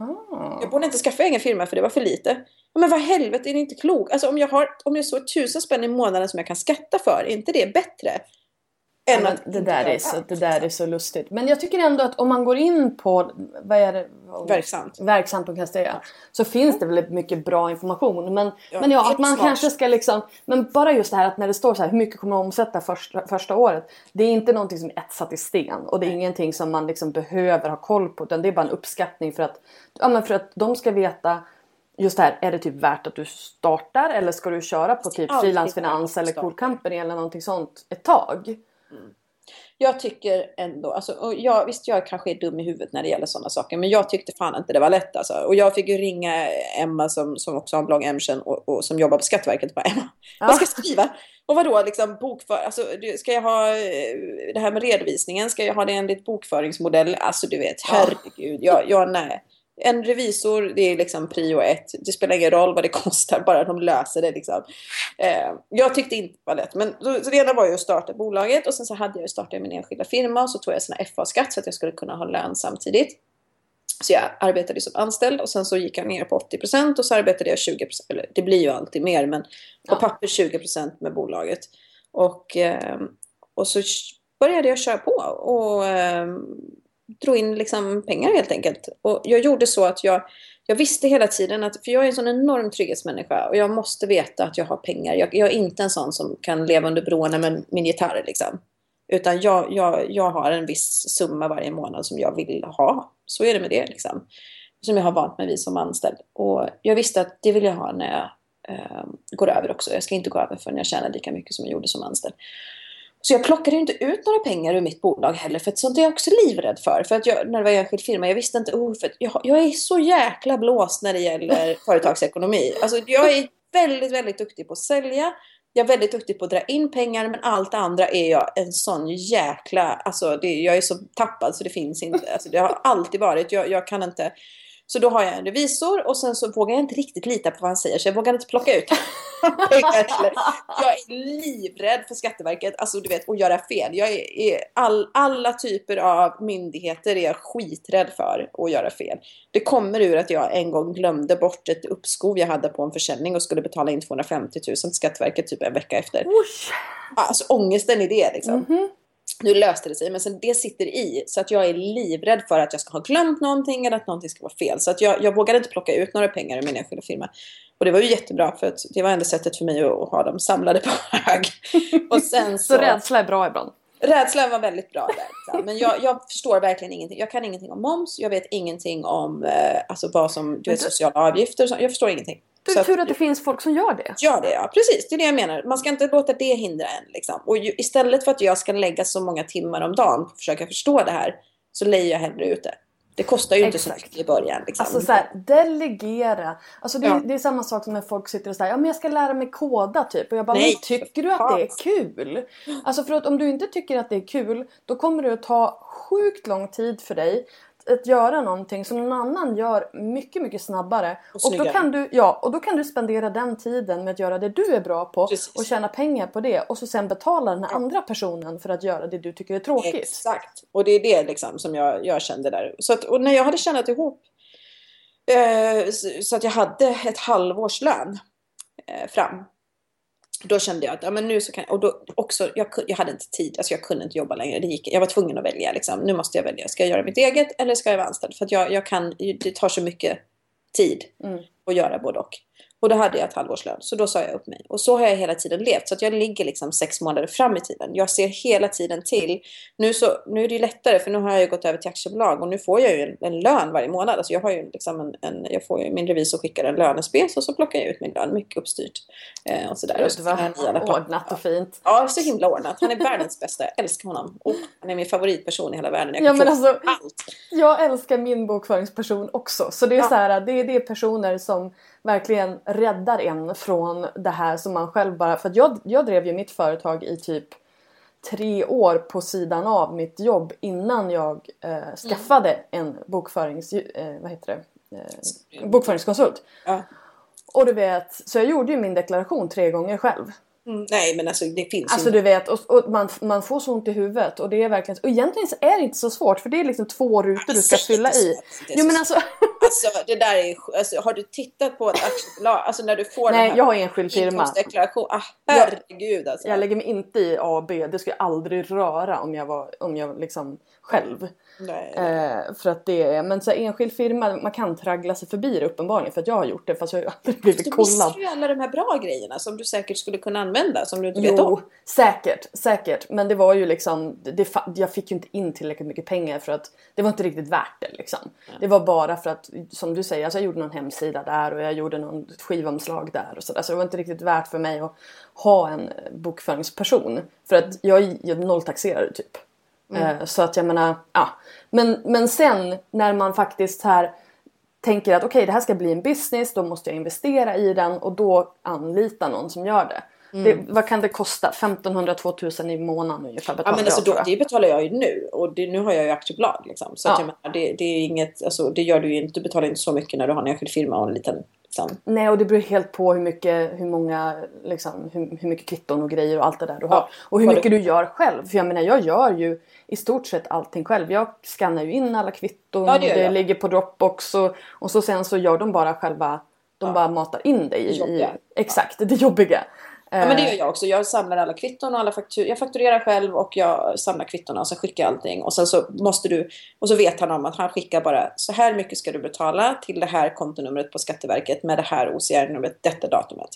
Jag borde inte skaffa egen firma för det var för lite. Men vad helvete, är det inte klok? Alltså om jag har, om jag så tusen spänn i månaden som jag kan skatta för, är inte det bättre? Ja, det, där är så, det där är så lustigt. Men jag tycker ändå att om man går in på vad är det? Verksamt. Verksamt.se så finns det väldigt mycket bra information. Men ja, men ja att man smart. kanske ska liksom. Men bara just det här att när det står så här hur mycket kommer man omsätta första, första året. Det är inte någonting som är etsat i sten och det är Nej. ingenting som man liksom behöver ha koll på. Utan det är bara en uppskattning för att, ja, men för att de ska veta just det här, är det typ värt att du startar eller ska du köra på typ frilansfinans eller cool company eller någonting sånt ett tag? Mm. Jag tycker ändå, alltså, och jag, visst jag kanske är dum i huvudet när det gäller sådana saker, men jag tyckte fan inte det var lätt alltså. Och jag fick ju ringa Emma som, som också har en blogg, Emchen, och, och som jobbar på Skatteverket bara Emma, ja. vad ska jag skriva? Och vadå, liksom bokför, alltså ska jag ha eh, det här med redovisningen, ska jag ha det enligt bokföringsmodell? Alltså du vet, herregud, jag, jag nej en revisor, det är liksom prio ett. Det spelar ingen roll vad det <laughs> kostar, bara de löser det. Liksom. Eh, jag tyckte inte det var lätt. Men så, så det ena var ju att starta bolaget och sen så hade jag startat min enskilda firma och så tog jag såna FA-skatt så att jag skulle kunna ha lön samtidigt. Så jag arbetade som anställd och sen så gick jag ner på 80% och så arbetade jag 20%. Eller det blir ju alltid mer men på ja. papper 20% med bolaget. Och, eh, och så började jag köra på och eh, drog in liksom pengar helt enkelt. Och jag gjorde så att jag, jag visste hela tiden att, för jag är en sån enorm trygghetsmänniska och jag måste veta att jag har pengar. Jag, jag är inte en sån som kan leva under broarna med min gitarr liksom. Utan jag, jag, jag har en viss summa varje månad som jag vill ha. Så är det med det liksom. Som jag har vant mig vid som anställd. Och jag visste att det vill jag ha när jag eh, går över också. Jag ska inte gå över förrän jag tjänar lika mycket som jag gjorde som anställd. Så jag plockade inte ut några pengar ur mitt bolag heller, för sånt är jag också livrädd för. För att jag, när det var enskild firma, jag visste inte, oh, för jag, jag är så jäkla blåst när det gäller <laughs> företagsekonomi. Alltså jag är väldigt, väldigt duktig på att sälja. Jag är väldigt duktig på att dra in pengar, men allt andra är jag en sån jäkla... Alltså det, jag är så tappad så det finns inte. Alltså det har alltid varit. Jag, jag kan inte... Så då har jag en revisor och sen så vågar jag inte riktigt lita på vad han säger så jag vågar inte plocka ut <laughs> Jag är livrädd för Skatteverket, alltså du vet, att göra fel. Jag är, är all, alla typer av myndigheter är jag skiträdd för att göra fel. Det kommer ur att jag en gång glömde bort ett uppskov jag hade på en försäljning och skulle betala in 250 000 till Skatteverket typ en vecka efter. Usch. Alltså ångesten i det liksom. Mm -hmm. Nu löste det sig, men sen det sitter i. Så att jag är livrädd för att jag ska ha glömt någonting eller att någonting ska vara fel. Så att jag, jag vågade inte plocka ut några pengar ur min enskilda firma. Och det var ju jättebra för att det var enda sättet för mig att ha dem samlade på hög. <laughs> Och sen så, så rädsla är bra ibland? Rädslan var väldigt bra där. Men jag, jag, förstår verkligen ingenting. Jag kan ingenting om moms. Jag vet ingenting om eh, alltså vad som, du vet, sociala avgifter. Jag förstår ingenting. Det är tur att det finns folk som gör det. Gör det, ja. Precis, det är det jag menar. Man ska inte låta det hindra en. Liksom. Och ju, istället för att jag ska lägga så många timmar om dagen på att försöka förstå det här så lejer jag hellre ut det. Det kostar ju Exakt. inte så mycket i början. Liksom. Alltså så här, delegera. Alltså det, ja. det, är samma sak som när folk sitter och säger ja men jag ska lära mig koda typ. Och jag bara, Nej, men tycker du att det är kul? Alltså för att om du inte tycker att det är kul då kommer det att ta sjukt lång tid för dig att göra någonting som någon annan gör mycket, mycket snabbare. Och, och, då kan du, ja, och då kan du spendera den tiden med att göra det du är bra på Precis. och tjäna pengar på det och så sen betala den här andra personen för att göra det du tycker är tråkigt. Exakt, och det är det liksom som jag, jag kände där. Så att, och när jag hade tjänat ihop eh, så att jag hade ett halvårs lön eh, fram då kände jag att ja, men nu så kan och då också, jag, jag hade inte tid, alltså jag kunde inte jobba längre. Det gick, jag var tvungen att välja. Liksom. Nu måste jag välja. Ska jag göra mitt eget eller ska jag vara anställd? För att jag, jag kan, det tar så mycket tid mm. att göra både och. Och då hade jag ett halvårslön, så då sa jag upp mig. Och så har jag hela tiden levt, så att jag ligger liksom sex månader fram i tiden. Jag ser hela tiden till. Nu, så, nu är det ju lättare, för nu har jag ju gått över till aktiebolag och nu får jag ju en, en lön varje månad. Alltså jag har ju liksom en, en jag får ju, min revisor skickar en lönespec och så plockar jag ut min lön, mycket uppstyrt. Eh, och sådär. Gud vad ordnat och fint. Ja, så himla ordnat. Han är världens bästa, jag älskar honom. Och han är min favoritperson i hela världen. Jag, ja, men alltså, allt. jag älskar min bokföringsperson också. Så det är ja. så här, det, det är personer som verkligen räddar en från det här som man själv bara... För jag, jag drev ju mitt företag i typ tre år på sidan av mitt jobb innan jag eh, skaffade mm. en bokförings, eh, vad heter det? Eh, bokföringskonsult. Ja. Och du vet, så jag gjorde ju min deklaration tre gånger själv. Mm, nej men alltså det finns Alltså ju... du vet, och, och, man, man får så ont i huvudet och det är verkligen... Och egentligen så är det inte så svårt för det är liksom två rutor du ska fylla i. Jo men alltså... <laughs> alltså det där är... Alltså, har du tittat på ett aktiebolag? Alltså när du får Nej, den här jag har enskild firma. Ah, herregud alltså. Jag lägger mig inte i A och B. Det skulle jag aldrig röra om jag var... Om jag liksom själv. Eh, för att det är, men så här, enskild firma, man kan traggla sig förbi det uppenbarligen för att jag har gjort det fast jag har aldrig blivit kollad. Du missar ju alla de här bra grejerna som du säkert skulle kunna använda som du inte vet om. säkert, säkert. Men det var ju liksom, det, jag fick ju inte in tillräckligt mycket pengar för att det var inte riktigt värt det liksom. Ja. Det var bara för att, som du säger, alltså jag gjorde någon hemsida där och jag gjorde någon skivomslag där och sådär. Så det var inte riktigt värt för mig att ha en bokföringsperson. För att jag, jag nolltaxerade typ. Mm. Eh, så att jag menar, ja. Men, men sen när man faktiskt här tänker att okej okay, det här ska bli en business, då måste jag investera i den och då anlita någon som gör det. Mm. det vad kan det kosta? 1500-2000 i månaden ungefär betalar ja, men alltså, jag, då, Det betalar jag ju nu och det, nu har jag ju aktiebolag. Liksom. Så ja. jag menar, det, det, är inget, alltså, det gör du ju inte, du betalar inte så mycket när du har en enskild firma och en liten Liksom. Nej och det beror helt på hur mycket, hur många, liksom, hur, hur mycket kvitton och grejer och allt det där du har. och hur mycket du... du gör själv. För jag menar jag gör ju i stort sett allting själv. Jag skannar ju in alla kvitton, ja, det, det ligger på Dropbox och, och så sen så gör de bara själva, de ja. bara matar in det i, i exakt, det jobbiga. Ja, men det gör jag också. Jag samlar alla kvitton och alla faktur Jag fakturerar själv och jag samlar kvittona och så skickar jag allting. Och sen så måste du... Och så vet han om att han skickar bara så här mycket ska du betala till det här kontonumret på Skatteverket med det här OCR-numret detta datumet.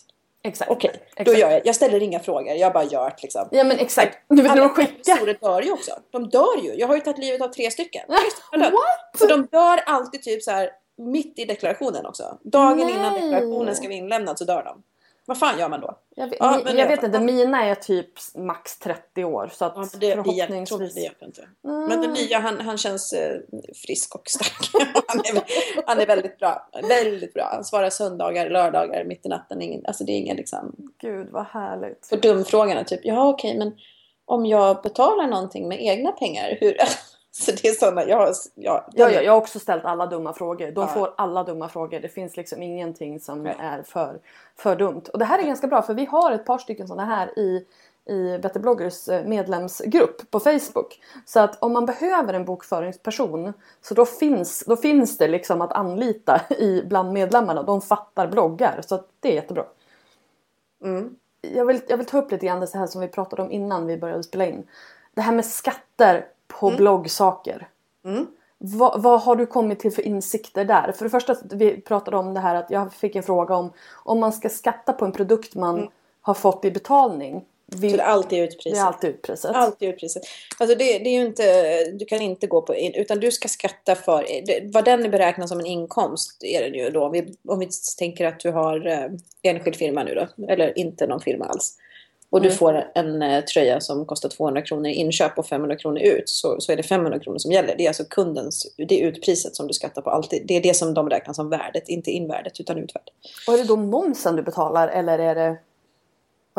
Exakt. Okej, då gör jag. Jag ställer inga frågor. Jag bara gör det liksom. Ja men exakt. Du vet när de skickar. dör ju också. De dör ju. Jag har ju tagit livet av tre stycken. <laughs> What? Och de dör alltid typ så här mitt i deklarationen också. Dagen Nej. innan deklarationen ska vara inlämnad så dör de. Vad fan gör man då? Jag vet, Ja, jag det- vet inte, mina är typ max 30 år. Så att Ja, det, det, förhoppningsvis... det hjälper inte. Men den nya han, han känns eh, frisk och stark. <laughs> han, är, han är väldigt bra. Väldigt bra. Han svarar söndagar, lördagar, mitt i natten. Ingen, alltså det är ingen liksom... Gud vad härligt. På dumfrågorna typ. Ja okej men om jag betalar någonting med egna pengar. Hur? <laughs> så det är sådana. Jag, har- ja, Ja, ja, jag har också ställt alla dumma frågor. De Ja. får alla dumma frågor. Det finns liksom ingenting som Nej. är för, för dumt. Och det här är ganska bra för vi har ett par stycken sådana här i, i Better bloggers eh, medlemsgrupp på Facebook. Så att om man behöver en bokföringsperson så då finns, då finns det liksom att anlita <laughs> i, bland medlemmarna. De fattar bloggar så att det är jättebra. Mm. Jag, vill, jag vill ta upp lite grann det här som vi pratade om innan vi började spela in. Det här med skatter på bloggsaker. Mm. Vad, vad har du kommit till för insikter där? För det första, vi pratade om det här att jag fick en fråga om om man ska skatta på en produkt man har fått i betalning. Så Vill, det är alltid det utpriset. är alltid utpriset. Alltid utpriset. Alltså det, det är ju inte, du kan inte gå på, utan du ska skatta för, det, vad den är beräknad som en inkomst är den ju då. Vi, om vi tänker att du har eh, enskild firma nu då, eller inte någon firma alls. Och du Mm. får en eh, tröja som kostar 200 kronor i inköp och 500 kronor ut. Så, så är det 500 kronor som gäller. Det är alltså kundens, det är utpriset som du skattar på alltid. Det är det som de räknar som värdet, inte invärdet utan utvärdet. Och är det då momsen du betalar eller är det,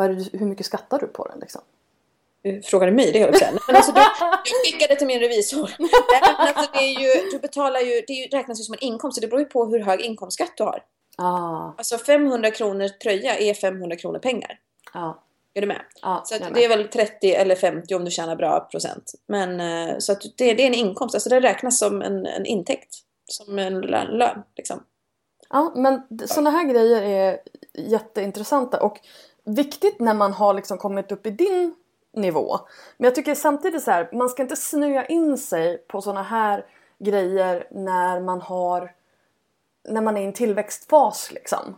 är det hur mycket skattar du på den liksom? Eh, Frågar du mig det höll jag. Men alltså, du, jag skickade till min revisor. <laughs> Alltså, det är ju, du betalar ju, det ju, räknas ju som en inkomst. Så det beror ju på hur hög inkomstskatt du har. Ah, Alltså 500 kronor tröja är 500 kronor pengar. ja, Är du med? ja. Så jag det är med. väl 30 eller 50 om du tjänar bra procent. Men eh, så att det, det är en inkomst. Alltså det räknas som en, en intäkt. Som en lön. lön liksom. Ja, men sådana här grejer är jätteintressanta och viktigt när man har liksom kommit upp i din nivå. Men jag tycker samtidigt så här, man ska inte snöa in sig på sådana här grejer när man har när man är i en tillväxtfas liksom.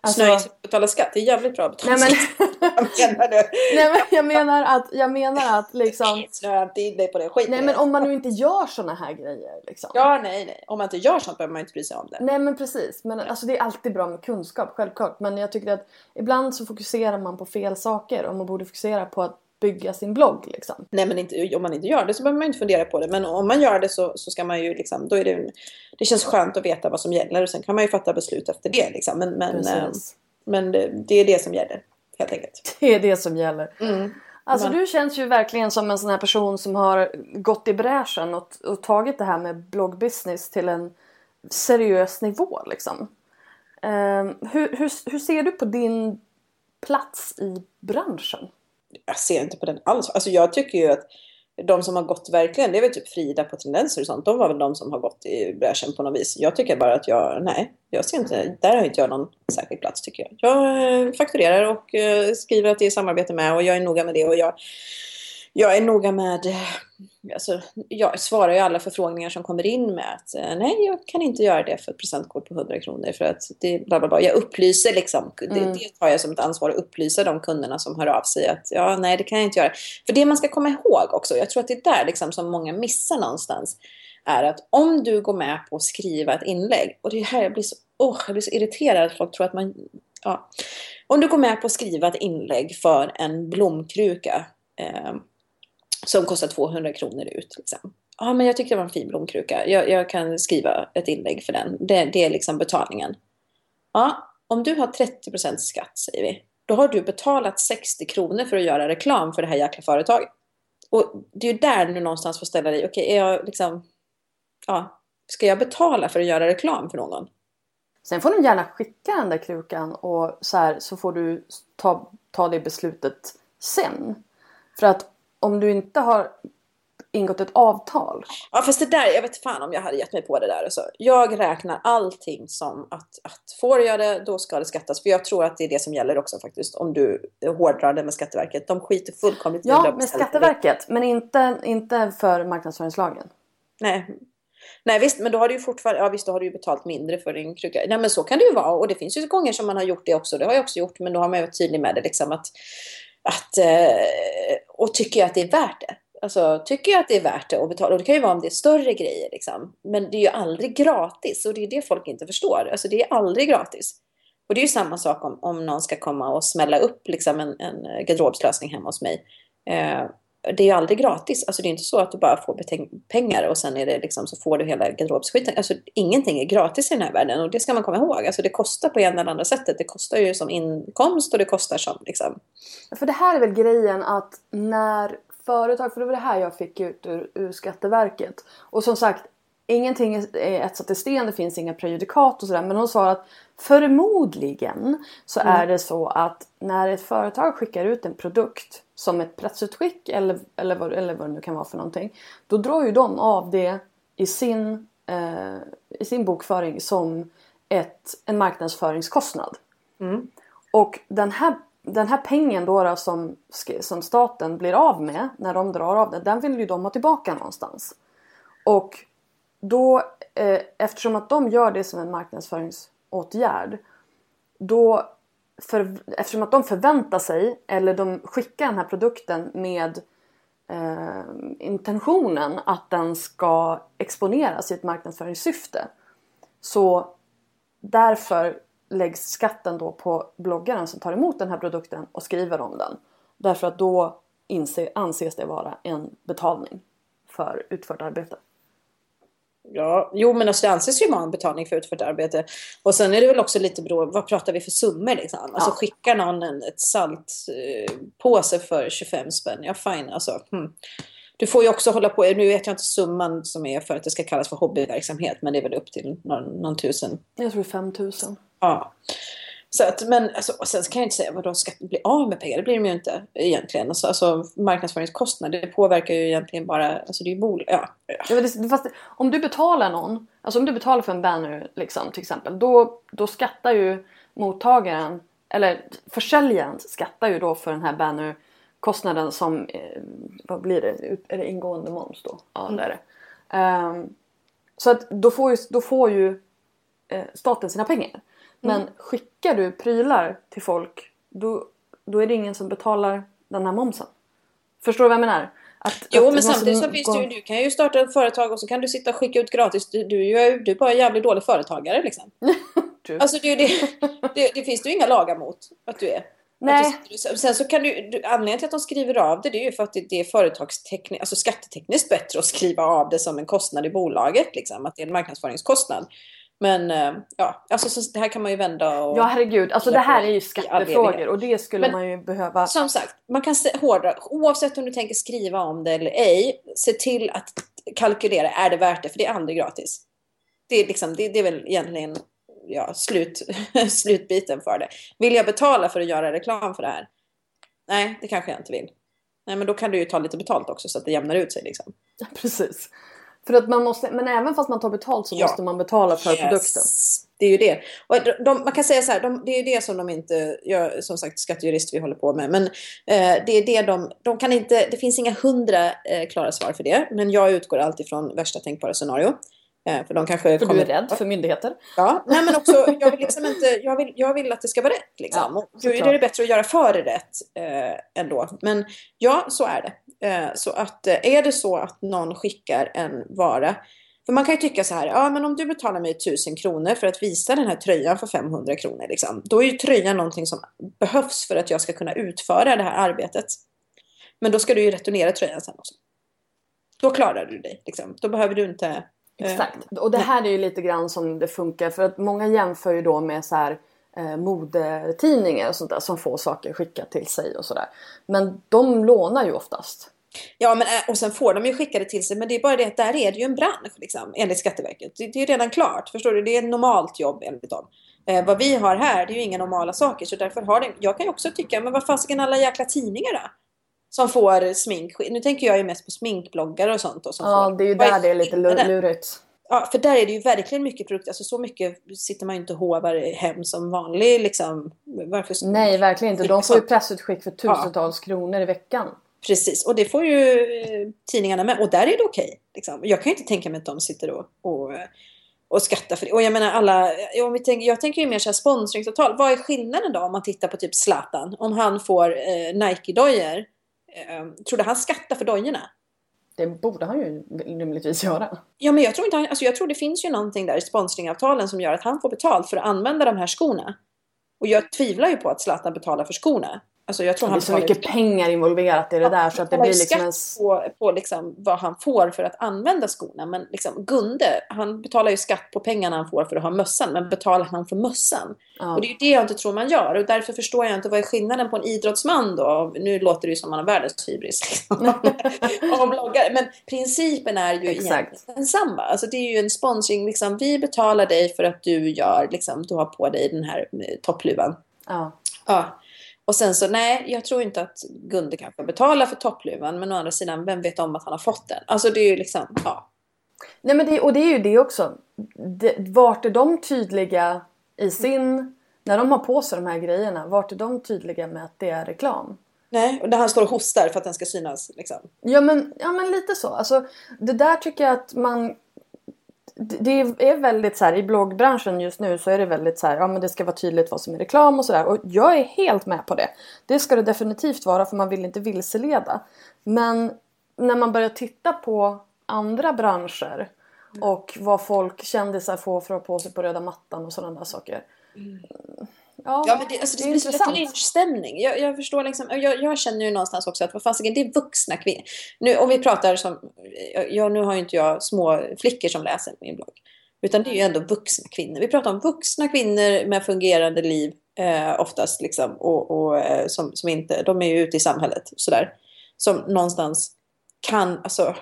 Alltså- Snöa in sig på att betala skatt. Det är jävligt bra att betala Nej men, skatt. <laughs> Menar du? nej men jag menar att, jag menar att <laughs> liksom Snöa inte in dig på det. Skit Nej men om man nu inte gör såna här grejer liksom. Ja, nej, nej. Om man inte gör sånt behöver man inte bry sig om det. Nej men precis. Men alltså det är alltid bra med kunskap, självklart. Men jag tycker att ibland så fokuserar man på fel saker och man borde fokusera på att bygga sin blogg liksom. Nej, men inte, om man inte gör det så behöver man inte fundera på det. Men om man gör det så, så ska man ju liksom, då är det, det känns skönt att veta vad som gäller och sen kan man ju fatta beslut efter det liksom. Men, men, eh, men det, det är det som gäller, helt enkelt. <laughs> Det är det som gäller. Mm. Alltså Men- du känns ju verkligen som en sån här person som har gått i bräschen och, och tagit det här med bloggbusiness till en seriös nivå liksom. Ehm, hur, hur, hur ser du på din plats i branschen? Jag ser inte på den alls. Alltså jag tycker ju att de som har gått verkligen, det är väl typ Frida på tendenser och sånt. De var väl de som har gått i bräschen på något vis. Jag tycker bara att jag, nej, jag ser inte, där har inte jag någon särskild plats tycker jag. Jag eh, fakturerar och eh, skriver att det är samarbete med och jag är noga med det och jag, jag är noga med, eh, alltså jag svarar ju alla förfrågningar som kommer in med att eh, nej, jag kan inte göra det för ett presentkort på 100 kronor för att det bla bla bla. Jag upplyser liksom, det, Mm. det tar jag som ett ansvar att upplysa de kunderna som hör av sig att ja, nej, det kan jag inte göra. För det man ska komma ihåg också, jag tror att det är där liksom som många missar någonstans, är att om du går med på att skriva ett inlägg, och det är här jag blir så, oh, jag blir så irriterad att folk tror att man, ja. Om du går med på att skriva ett inlägg för en blomkruka eh, som kostar 200 kronor ut. Liksom. Ja, men jag tycker det var en fin blomkruka. Jag, jag kan skriva ett inlägg för den. Det, det är liksom betalningen. Ja, om du har 30% skatt, säger vi. Då har du betalat 60 kronor för att göra reklam för det här jäkla företaget. Och det är ju där du någonstans får ställa dig. Okej, är jag liksom... Ja, ska jag betala för att göra reklam för någon? Sen får du gärna skicka den där krukan och så här så får du ta, ta det beslutet sen. För att om du inte har ingått ett avtal. Ja fast det där, jag vet fan om jag hade gett mig på det där. Alltså. Jag räknar allting som att, att får jag det, då ska det skattas. För jag tror att det är det som gäller också faktiskt. Om du hårdrar det med Skatteverket. De skiter fullkomligt i Ja, med Skatteverket. Men inte, inte för marknadsföringslagen. Nej. Nej visst, men då har du ju fortfarande, ja visst då har du ju betalt mindre för din kruka. Nej men så kan det ju vara och det finns ju gånger som man har gjort det också. Det har jag också gjort men då har man ju varit tydlig med det liksom att, att eh, och tycker jag att det är värt det. Alltså, tycker jag att det är värt det att betala, och det kan ju vara om det är större grejer liksom. Men det är ju aldrig gratis och det är det folk inte förstår. Alltså det är aldrig gratis. Och det är ju samma sak om, om någon ska komma och smälla upp liksom en, en garderobslösning hemma hos mig. Eh, det är ju aldrig gratis. Alltså det är inte så att du bara får pengar och sen är det liksom, så får du hela garderobsskiten. Alltså ingenting är gratis i den här världen och det ska man komma ihåg. Alltså det kostar på ena eller andra sättet. Det kostar ju som inkomst och det kostar som liksom... För det här är väl grejen att när företag, för det var det här jag fick ut ur, ur Skatteverket. Och som sagt, ingenting är etsat i sten, det finns inga prejudikat och sådär. Men hon sa att förmodligen så mm. är det så att när ett företag skickar ut en produkt som ett pressutskick eller, eller, vad, eller vad det nu kan vara för någonting. Då drar ju de av det i sin, eh, i sin bokföring som ett, en marknadsföringskostnad. Mm. Och den här den här pengen då, då som, som staten blir av med när de drar av den, den vill ju de ha tillbaka någonstans. Och då, eh, eftersom att de gör det som en marknadsföringsåtgärd, då för, eftersom att de förväntar sig, eller de skickar den här produkten med eh, intentionen att den ska exponeras i ett marknadsföringssyfte. Så därför läggs skatten då på bloggaren som tar emot den här produkten och skriver om den. Därför att då inse, anses det vara en betalning för utfört arbete. Ja, jo men alltså det anses ju vara en betalning för utfört arbete. Och sen är det väl också lite beroende, vad pratar vi för summor liksom? Alltså ja. skickar någon en, ett saltpåse eh, för 25 spänn, ja fine alltså. Hmm. Du får ju också hålla på, nu vet jag inte summan som är för att det ska kallas för hobbyverksamhet, men det är väl upp till någon, någon tusen. Jag tror 5000. Ja. Så att, men alltså, och sen kan jag inte säga vad de ska bli av med pengar. Det blir de ju inte egentligen. Alltså, alltså marknadsföringskostnader, det påverkar ju egentligen bara, alltså det är ju bol ja. ja fast, om du betalar någon, alltså om du betalar för en banner liksom till exempel, då, då skattar ju mottagaren, eller försäljaren skattar ju då för den här bannerkostnaden som, eh, vad blir det, är det ingående moms då? Ja mm. det är det. Um, så att då får ju, då får ju eh, staten sina pengar. Men mm. skickar du prylar till folk då, då är det ingen som betalar den här momsen. Förstår du vad jag menar? Att, jo, att men samtidigt så finns det ju, du kan ju starta ett företag och så kan du sitta och skicka ut gratis. Du, du, är, du är bara en jävligt dålig företagare liksom. <laughs> alltså det, det, det, det finns det ju inga lagar mot att du är. Nej. Du, sen så kan du, anledningen till att de skriver av det, det är ju för att det, det är företagstekniskt, alltså skattetekniskt bättre att skriva av det som en kostnad i bolaget. Liksom, att det är en marknadsföringskostnad. Men eh, ja, alltså så det här kan man ju vända och... Ja herregud, alltså det här är ju skattefrågor och det skulle Men, man ju behöva... Som sagt, man kan hårdra, oavsett om du tänker skriva om det eller ej, se till att kalkylera, är det värt det? För det är aldrig gratis. Det är, liksom, det, det är väl egentligen ja, slut, <laughs> slutbiten för det. Vill jag betala för att göra reklam för det här? Nej, det kanske jag inte vill. Nej, men då kan du ju ta lite betalt också så att det jämnar ut sig liksom. <laughs> Precis. För att man måste, men även fast man tar betalt så ja. måste man betala för yes. produkten. Det är ju det. Och de, man kan säga så här, de, det är ju det som de inte, jag, som sagt skattejurist vi håller på med, men eh, det är det de, de kan inte, det finns inga hundra eh, klara svar för det, men jag utgår alltid från värsta tänkbara scenario. Eh, för de kanske för kommer... du är rädd för myndigheter? Ja, nej men också, <laughs> jag vill, liksom inte, jag vill, jag vill att det ska vara rätt. Liksom. Ja, då är det bättre att göra före rätt eh, ändå. Men ja, så är det. Eh, så att eh, är det så att någon skickar en vara för man kan ju tycka så här, ja men om du betalar mig 1000 kronor för att visa den här tröjan för 500 kronor, liksom, då är ju tröjan någonting som behövs för att jag ska kunna utföra det här arbetet. Men då ska du ju returnera tröjan sen också. Då klarar du dig, liksom. då behöver du inte... Eh, Exakt, och det här är ju lite grann som det funkar för att många jämför ju då med så här eh, modetidningar och sånt där som får saker skickat till sig och sådär. Men de lånar ju oftast. Ja, men, eh, och sen får de ju skickade till sig. Men det är bara det att där är det ju en bransch liksom, enligt Skatteverket. Det, det är redan klart. Förstår du? Det är ett normalt jobb enligt dem. Eh, vad vi har här, det är ju inga normala saker. Så därför har det, jag kan ju också tycka, men vad fasiken alla jäkla tidningar då? Som får smink. Nu tänker jag ju mest på sminkbloggare och sånt. Då, som ja, får. det är ju där det är lite lurigt. Ja, för där är det ju verkligen mycket produkter. Alltså så mycket sitter man ju inte och hovar hem som vanlig liksom. Varför? Nej, verkligen inte. De får ju pressutskick för tusentals ja. kronor i veckan. Precis, och det får ju eh, tidningarna med. Och där är det okej. Okay, liksom. Jag kan ju inte tänka mig att de sitter och, och, och skattar för det. Och jag menar alla, om vi tänker, jag tänker ju mer så här sponsringsavtal. Vad är skillnaden då om man tittar på typ Zlatan? Om han får eh, Nike-dojor. Eh, tror du han skattar för dojorna? Det borde han ju rimligtvis göra. Ja, men jag tror inte han, alltså jag tror det finns ju någonting där i sponsringavtalen som gör att han får betalt för att använda de här skorna. Och jag tvivlar ju på att Zlatan betalar för skorna. Alltså jag tror det är så mycket pengar involverat i det där så att det blir liksom en... på, på liksom vad han får för att använda skorna. Men liksom Gunde, han betalar ju skatt på pengarna han får för att ha mössan. Men betalar han för mössan? Ja. Och det är ju det jag inte tror man gör. Och därför förstår jag inte vad är skillnaden på en idrottsman då? Nu låter det ju som man har världens hybris. Liksom. <laughs> bloggare. Men principen är ju Exakt. densamma. Alltså det är ju en sponsring. Liksom, vi betalar dig för att du gör, liksom, du har på dig den här eh, toppluvan. Ja. ja. Och sen så nej, jag tror inte att Gunde kanske betalar för toppluvan. Men å andra sidan, vem vet om att han har fått den? Alltså det är ju liksom, ja. Nej men det, och det är ju det också. Det, vart är de tydliga i sin... När de har på sig de här grejerna, vart är de tydliga med att det är reklam? Nej, och där han står och hostar för att den ska synas. Liksom. Ja, men, ja men lite så. Alltså, det där tycker jag att man det är väldigt så här i bloggbranschen just nu så är det väldigt så här, ja men det ska vara tydligt vad som är reklam och sådär och jag är helt med på det. Det ska det definitivt vara för man vill inte vilseleda. Men när man börjar titta på andra branscher och vad folk kändisar får för att ha på sig på röda mattan och sådana där saker. Mm. Ja, ja men det, alltså, det, det blir intressant. lynchstämning. Jag, jag förstår liksom, jag, jag, känner ju någonstans också att vad fasiken, det är vuxna kvinnor. Nu, om vi pratar som, jag, nu har ju inte jag små flickor som läser min blogg. Utan det är ju ändå vuxna kvinnor. Vi pratar om vuxna kvinnor med fungerande liv eh, oftast liksom. Och, och eh, som, som inte, de är ju ute i samhället sådär. Som någonstans kan, alltså,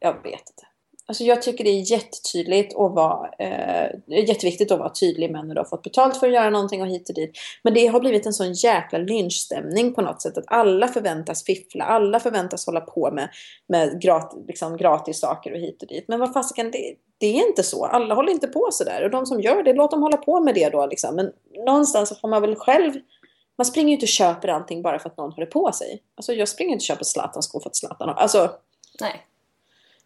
jag vet inte. Alltså jag tycker det är jättetydligt och vara, eh, jätteviktigt att vara tydlig med när du har fått betalt för att göra någonting och hit och dit. Men det har blivit en sån jäkla lynchstämning på något sätt att alla förväntas fiffla, alla förväntas hålla på med, med grat, liksom gratis saker och hit och dit. Men vad fasiken, det, det är inte så. Alla håller inte på sådär. Och de som gör det, låt dem hålla på med det då. Liksom. Men någonstans så får man väl själv man springer ju inte och köper allting bara för att någon har det på sig. Alltså jag springer inte och köper Zlatans-skor för att Zlatan har... Alltså, Nej.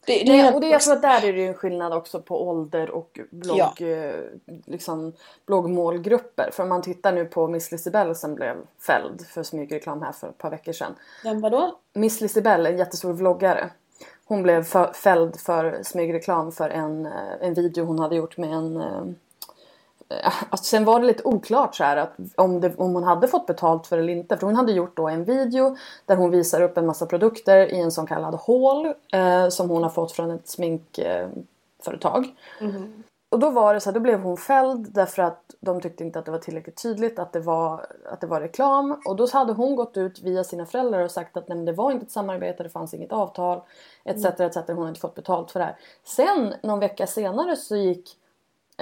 Det, det, det, och det, jag tror att där är det en skillnad också på ålder och blogg, ja. Eh, liksom, bloggmålgrupper. För om man tittar nu på Miss Lisibell som blev fälld för smygreklam här för ett par veckor sedan. Vem vadå? Miss Lisibell, en jättestor vloggare. Hon blev för, fälld för smygreklam för en, eh, en video hon hade gjort med en eh, Alltså, sen var det lite oklart så att om, det, om hon hade fått betalt för det eller inte. För hon hade gjort då en video där hon visar upp en massa produkter i en så kallad haul eh, som hon har fått från ett sminkföretag. Eh, mm. Och då var det så här, då blev hon fälld därför att de tyckte inte att det var tillräckligt tydligt att det var, att det var reklam. Och då hade hon gått ut via sina föräldrar och sagt att nej, det var inte ett samarbete, det fanns inget avtal etc. Etc. Hon hade inte fått betalt för det här. Sen någon vecka senare så gick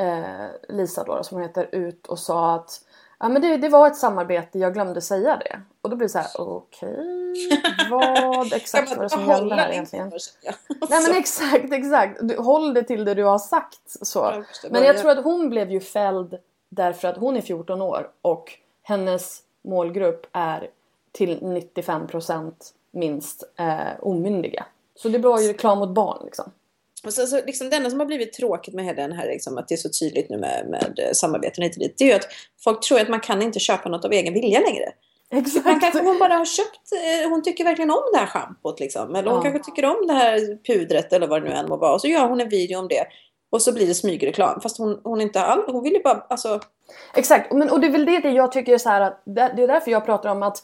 eh, Lisa då, som heter ut och sa att ja, men det, det var ett samarbete, jag glömde säga det. Och då blir det så här, okej, okay, <laughs> vad exakt var det som gällde här egentligen? <laughs> Nej men exakt, exakt. Du, håll det till det du har sagt. Så. Men jag tror att hon blev ju fälld därför att hon är 14 år och hennes målgrupp är till 95% minst eh, omyndiga. Så det var ju reklam mot barn liksom. Och så, så liksom det enda som har blivit tråkigt med den här, liksom, att det är så tydligt nu med, med samarbeten hit och dit, det är ju att folk tror att man kan inte köpa något av egen vilja längre. Exakt. Man kanske hon bara har köpt, eh, hon tycker verkligen om det här schampot liksom. Eller hon kanske tycker om det här pudret eller vad det nu än må vara. Och så gör hon en video om det. Och så blir det smygreklam. Fast hon, hon inte all, hon vill ju bara, alltså. Exakt, Men, och det är väl det jag tycker är så här att det är därför jag pratar om att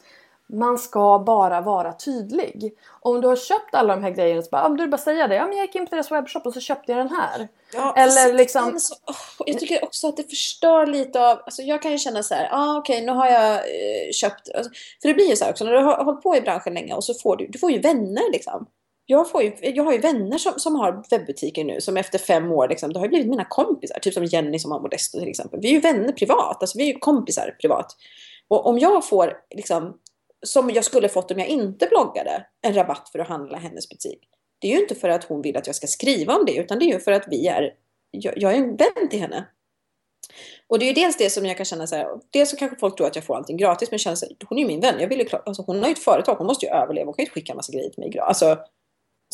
man ska bara vara tydlig. Om du har köpt alla de här grejerna så bara, om du bara säga det. Ja, men jag gick in på deras webbshop och så köpte jag den här. Ja, Eller liksom... Så, oh, jag tycker också att det förstör lite av... Alltså jag kan ju känna så här, ah, okej okay, nu har jag eh, köpt... Alltså, för det blir ju så här också, när du har hållit på i branschen länge och så får du, du får ju vänner liksom. Jag, får ju, jag har ju vänner som, som har webbutiker nu som efter fem år, liksom, det har ju blivit mina kompisar. Typ som Jenny som har Modesto till exempel. Vi är ju vänner privat, alltså vi är ju kompisar privat. Och om jag får liksom som jag skulle fått om jag inte bloggade, en rabatt för att handla hennes butik. Det är ju inte för att hon vill att jag ska skriva om det, utan det är ju för att vi är, jag, jag är en vän till henne. Och det är ju dels det som jag kan känna så här, dels så kanske folk tror att jag får allting gratis, men känner så här, hon är ju min vän, jag vill ju, alltså, hon har ju ett företag, hon måste ju överleva, hon kan ju inte skicka en massa grejer till mig. Alltså,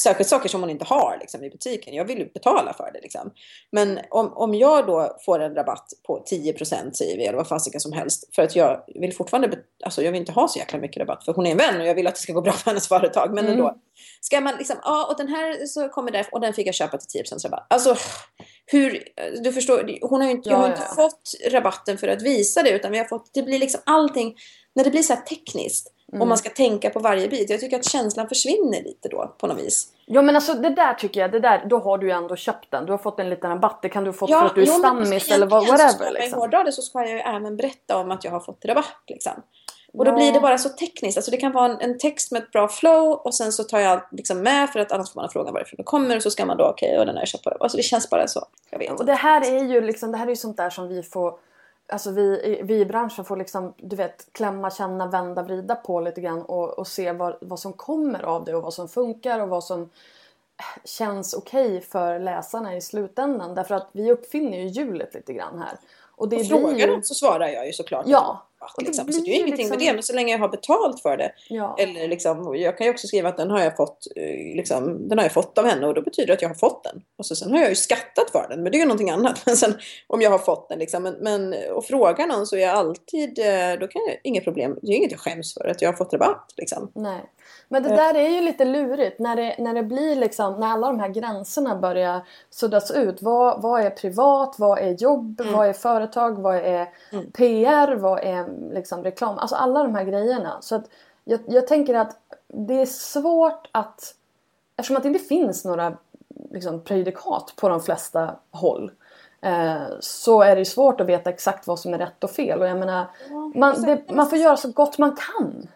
Särskilt saker som hon inte har liksom, i butiken. Jag vill ju betala för det. Liksom. Men om, om jag då får en rabatt på 10 säger vi, eller vad fasiken som helst. För att jag vill fortfarande, alltså jag vill inte ha så jäkla mycket rabatt. För hon är en vän och jag vill att det ska gå bra för hennes företag. Men mm. ändå. Ska man liksom, ja och den här så kommer där, och den fick jag köpa till 10 rabatt. Alltså hur, du förstår, hon har ju inte, ja, jag har inte ja. fått rabatten för att visa det. Utan vi har fått, det blir liksom allting, när det blir så här tekniskt. Mm. Om man ska tänka på varje bit. Jag tycker att känslan försvinner lite då på något vis. Ja men alltså det där tycker jag, det där, då har du ju ändå köpt den. Du har fått en liten rabatt. Det kan du ha fått ja, för att du är jo, stammis eller whatever. Ska liksom. hårdra det så ska jag ju även berätta om att jag har fått rabatt. Liksom. Och då ja. blir det bara så tekniskt. Alltså det kan vara en, en, text med ett bra flow och sen så tar jag liksom med för att annars får man fråga varifrån det kommer och så ska man då okej okay, och den har jag köpt på det. Alltså det känns bara så. Jag vet och det här är ju liksom, det här är ju sånt där som vi får Alltså vi, vi i branschen får liksom, du vet, klämma, känna, vända, vrida på lite grann och, och se vad, vad som kommer av det och vad som funkar och vad som känns okej okay för läsarna i slutändan. Därför att vi uppfinner ju hjulet lite grann här. Och, det och frågar ju... så svarar jag ju såklart. Ja, rabatt. Liksom. Det så det är ju ingenting liksom... med det. Men så länge jag har betalt för det. Ja. Eller liksom, jag kan ju också skriva att den har jag fått eh, liksom, den har jag fått av henne och då betyder det att jag har fått den. Och så, sen har jag ju skattat för den. Men det är ju någonting annat. <laughs> Men sen om jag har fått den liksom. Men, men och frågar någon så är jag alltid, eh, då kan jag, inget problem. Det är inget jag skäms för att jag har fått rabatt liksom. Nej. Men det eh. där är ju lite lurigt när det, när det blir liksom, när alla de här gränserna börjar suddas ut. Vad, vad är privat? Vad är jobb? Mm. Vad är företag? Vad är mm. PR? Vad är liksom reklam? Alltså alla de här grejerna. Så att jag, jag tänker att det är svårt att, eftersom att det inte finns några liksom, prejudikat på de flesta håll. Eh, så är det svårt att veta exakt vad som är rätt och fel. Och jag menar, man, det, man får göra så gott man kan.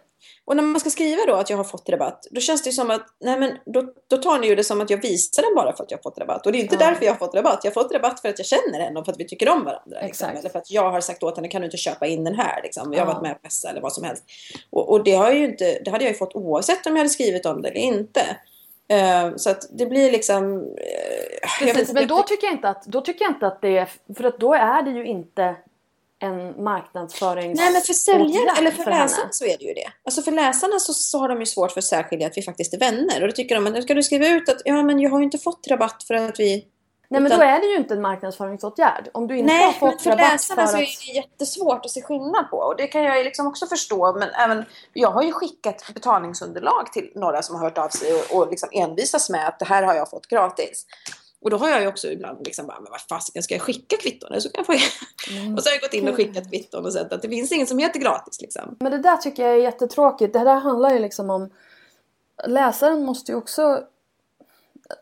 Och när man ska skriva då att jag har fått rabatt, då känns det som att, nej men då, då tar ni ju det som att jag visar den bara för att jag har fått rabatt. Och det är inte ja. därför jag har fått rabatt. Jag har fått rabatt för att jag känner henne och för att vi tycker om varandra. Liksom. Eller för att jag har sagt åt henne, kan du inte köpa in den här? Liksom. Jag har ja. varit med på Pessa eller vad som helst. Och, och, det, har ju inte, det hade jag ju fått oavsett om jag hade skrivit om det eller inte. Uh, så att det blir liksom... Uh, Precis, men då tycker, jag inte att, då tycker jag inte att det är... För att då är det ju inte en marknadsförings... Nej men för säljare eller för, för läsarna så är det ju det. Alltså för läsarna så, så har de ju svårt för att särskilja att vi faktiskt är vänner. Och då tycker de, men ska du skriva ut att ja men jag har ju inte fått rabatt för att vi... Nej men då är det ju inte en marknadsföringsåtgärd. Om du inte Nej, har fått men för rabatt läsarna för att... så är det jättesvårt att se skillnad på. Och det kan jag ju liksom också förstå. Men även, jag har ju skickat betalningsunderlag till några som har hört av sig och, och liksom envisas med att det här har jag fått gratis. Och då har jag ju också ibland liksom bara, men vad fasiken ska jag skicka kvitton? Så kan jag få... Mm. Och så har jag gått in och skickat kvitton och sett att det finns inget som heter gratis liksom. Men det där tycker jag är jättetråkigt. Det där handlar ju liksom om... Läsaren måste ju också...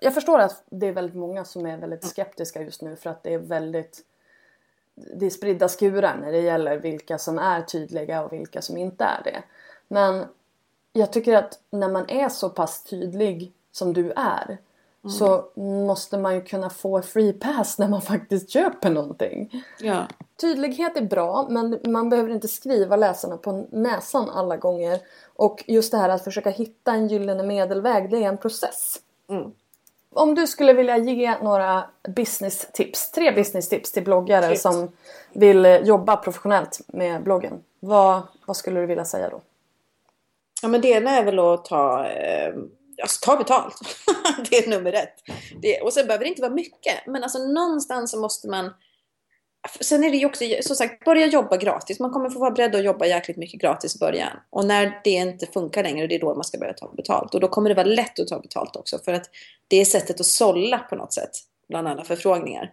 Jag förstår att det är väldigt många som är väldigt skeptiska just nu för att det är väldigt... Det är spridda skurar när det gäller vilka som är tydliga och vilka som inte är det. Men jag tycker att när man är så pass tydlig som du är Mm. så måste man ju kunna få free pass när man faktiskt köper någonting. Ja. Tydlighet är bra men man behöver inte skriva läsarna på näsan alla gånger. Och just det här att försöka hitta en gyllene medelväg, det är en process. Mm. Om du skulle vilja ge några business tips, tre business tips till bloggare Tips. som vill jobba professionellt med bloggen. Vad, vad skulle du vilja säga då? Ja men det ena är väl att ta eh alltså, ta betalt. <laughs> det är nummer ett. Det, och sen behöver det inte vara mycket. Men alltså någonstans så måste man... Sen är det ju också, som sagt, börja jobba gratis. Man kommer få vara beredd att jobba jäkligt mycket gratis i början. Och när det inte funkar längre, det är då man ska börja ta betalt. Och då kommer det vara lätt att ta betalt också. För att det är sättet att sålla på något sätt. Bland alla förfrågningar.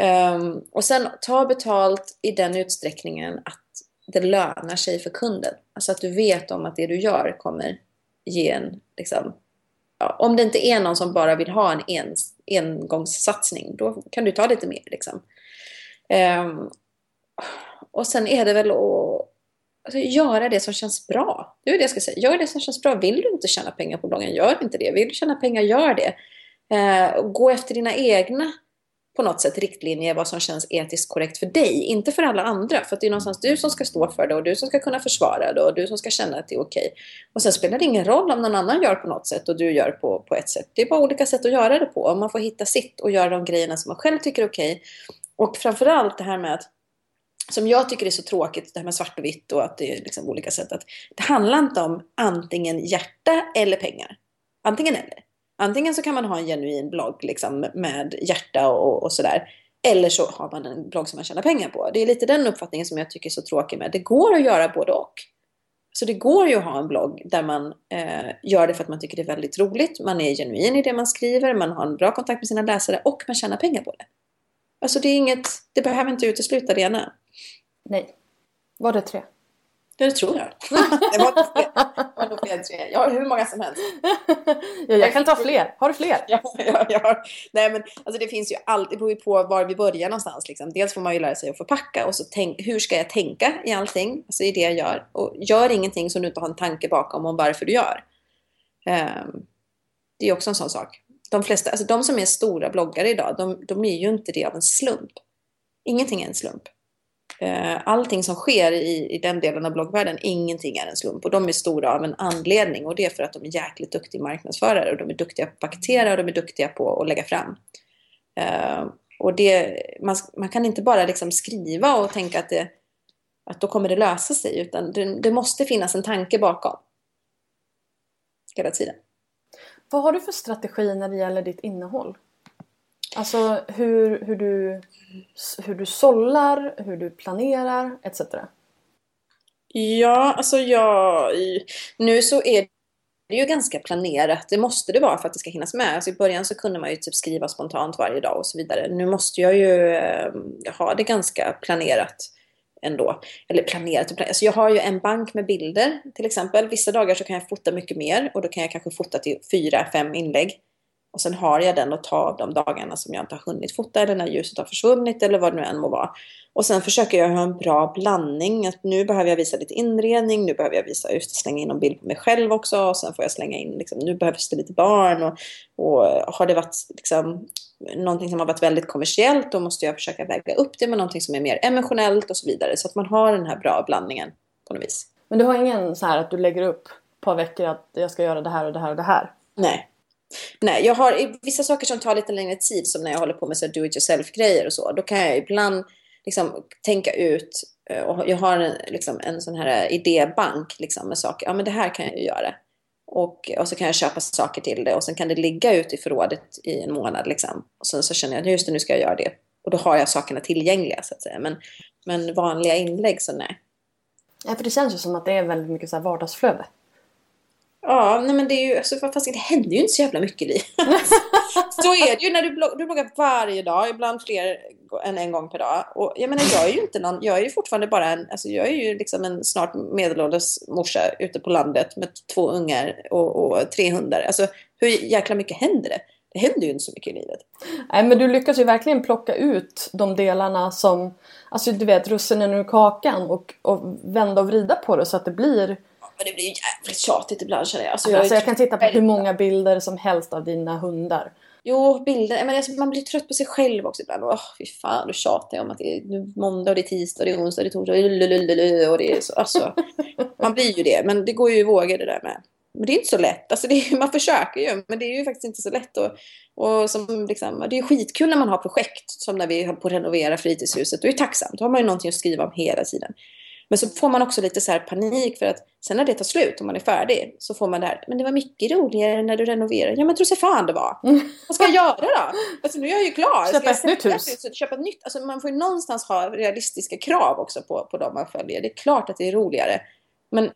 Um, och sen ta betalt i den utsträckningen att det lönar sig för kunden. Alltså att du vet om att det du gör kommer ge en liksom, om det inte är någon som bara vill ha en en engångssatsning, då kan du ta lite mer. Liksom. Um, och sen är det väl att alltså, göra det som känns bra. Det är det jag ska säga. Gör det som känns bra. Vill du inte tjäna pengar på bloggen, gör inte det. Vill du tjäna pengar, gör det. Uh, gå efter dina egna på något sätt riktlinjer vad som känns etiskt korrekt för dig, inte för alla andra. För det är någonstans du som ska stå för det och du som ska kunna försvara det och du som ska känna att det är okej. Och sen spelar det ingen roll om någon annan gör på något sätt och du gör på, på ett sätt. Det är bara olika sätt att göra det på och man får hitta sitt och göra de grejerna som man själv tycker är okej. Och framförallt det här med att som jag tycker är så tråkigt, det här med svart och vitt och att det är liksom olika sätt. Att det handlar inte om antingen hjärta eller pengar. Antingen eller. Antingen så kan man ha en genuin blogg liksom, med hjärta och, och sådär. Eller så har man en blogg som man tjänar pengar på. Det är lite den uppfattningen som jag tycker är så tråkig med. Det går att göra både och. Så det går ju att ha en blogg där man eh, gör det för att man tycker det är väldigt roligt. Man är genuin i det man skriver, man har en bra kontakt med sina läsare och man tjänar pengar på det. Alltså det är inget, det behöver inte utesluta det ena. Nej. Var det tre? Det tror jag. <laughs> det var nog fler tre. Jag har hur många som helst. <laughs> ja, jag kan ta fler. Har du fler? <laughs> ja, ja, ja. Nej, men alltså det finns ju alltid, det beror ju på var vi börjar någonstans. Liksom. Dels får man ju lära sig att förpacka och så tänk, hur ska jag tänka i allting? Alltså i det jag gör. Och gör ingenting som du inte har en tanke bakom om varför du gör. Um, det är också en sån sak. De flesta, alltså de som är stora bloggare idag, de, de är ju inte det av en slump. Ingenting är en slump. Eh, allting som sker i, i den delen av bloggvärlden, ingenting är en slump. Och de är stora av en anledning och det är för att de är jäkligt duktiga marknadsförare och de är duktiga på att paketera och de är duktiga på att lägga fram. Uh, och det, man, man, kan inte bara liksom skriva och tänka att, det, att då kommer det lösa sig utan det, det måste finnas en tanke bakom. Hela tiden. Vad har du för strategi när det gäller ditt innehåll? Alltså hur, hur, du, hur du sållar, hur du planerar etc. Ja, alltså jag... Nu så är det ju ganska planerat. Det måste det vara för att det ska hinnas med. Alltså I början så kunde man ju typ skriva spontant varje dag och så vidare. Nu måste jag ju eh, ha det ganska planerat ändå. Eller planerat och planerat. Alltså jag har ju en bank med bilder till exempel. Vissa dagar så kan jag fota mycket mer och då kan jag kanske fota till fyra, fem inlägg. Och sen har jag den att ta av de dagarna som jag inte har hunnit fota eller när ljuset har försvunnit eller vad det nu än må vara. Och sen försöker jag ha en bra blandning. Att nu behöver jag visa lite inredning, nu behöver jag visa, just slänga in en bild på mig själv också. Och sen får jag slänga in, liksom, nu behövs det lite barn. Och, och har det varit liksom, någonting som har varit väldigt kommersiellt då måste jag försöka väga upp det med någonting som är mer emotionellt och så vidare. Så att man har den här bra blandningen på något vis. Men du har ingen så här att du lägger upp ett par veckor att jag ska göra det här och det här och det här? Nej. Nej, jag har vissa saker som tar lite längre tid som när jag håller på med så do it yourself grejer och så. Då kan jag ibland liksom tänka ut eh, och jag har en, liksom, en sån här idébank liksom, med saker. Ja, men det här kan jag ju göra. Och, och så kan jag köpa saker till det och sen kan det ligga ute i förrådet i en månad. Liksom. Och sen så känner jag att just det, nu ska jag göra det. Och då har jag sakerna tillgängliga så att säga. Men, men vanliga inlägg så nej. Ja, för det känns ju som att det är väldigt mycket så här vardagsflöde. Ja, nej men det är ju, alltså, fast det händer ju inte så jävla mycket liv. <laughs> så är det ju när du, bloggar, du bloggar varje dag, ibland fler än en gång per dag. Och jag menar, jag är ju inte någon, jag är ju fortfarande bara en, alltså jag är ju liksom en snart medelålders morsa ute på landet med två ungar och, och tre hundar. Alltså hur jäkla mycket händer det? Det händer ju inte så mycket i livet. Nej men du lyckas ju verkligen plocka ut de delarna som, alltså du vet russinen ur kakan och, och vända och vrida på det så att det blir men det blir ju jävligt tjatigt ibland känner jag. Alltså, jag, alltså, jag kan titta på hur många bilder som helst av dina hundar. Jo, bilder. Men alltså, man blir trött på sig själv också ibland. Åh, fy fan, du tjatar om att det är måndag, och det är tisdag, det är onsdag, det är torsdag, och det är så. Alltså, man blir ju det. Men det går ju i vågor det där med. Men det är inte så lätt. Alltså, är, man försöker ju, men det är ju faktiskt inte så lätt. Och, och som, liksom, det är skitkul när man har projekt, som när vi höll på att renovera fritidshuset. Då är det tacksamt. Då har man ju någonting att skriva om hela tiden. Men så får man också lite så panik för att sen när det tar slut och man är färdig så får man det här, men det var mycket roligare när du renoverade. Ja men tro sig fan det var. Mm. Vad ska jag göra då? Alltså nu är jag ju klar. Köpa ett nytt hus. Köpa ett nytt. Alltså man får ju någonstans ha realistiska krav också på, på dem man följer. Det är klart att det är roligare. Men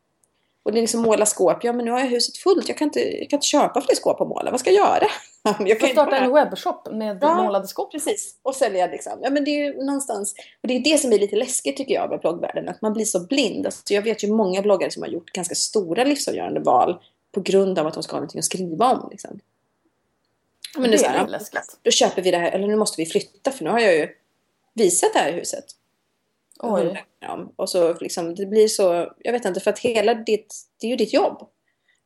och det är liksom måla skåp. Ja, men nu har jag huset fullt. Jag kan inte, jag kan inte köpa fler skåp att måla. Vad ska jag göra? <laughs> Jag kan starta en webbshop med ja, målade skåp. Precis. Och sälja liksom. Ja, men det är någonstans. Och det är det som är lite läskigt tycker jag med bloggvärlden. Att man blir så blind. Alltså, jag vet ju många bloggare som har gjort ganska stora livsavgörande val. På grund av att de ska ha någonting att skriva om. Liksom. Men det är, det är läskigt. Då köper vi det här. Eller nu måste vi flytta. För nu har jag ju visat det här huset. Oj. Och så liksom, det blir så, jag vet inte, för att hela ditt, det är ju ditt jobb.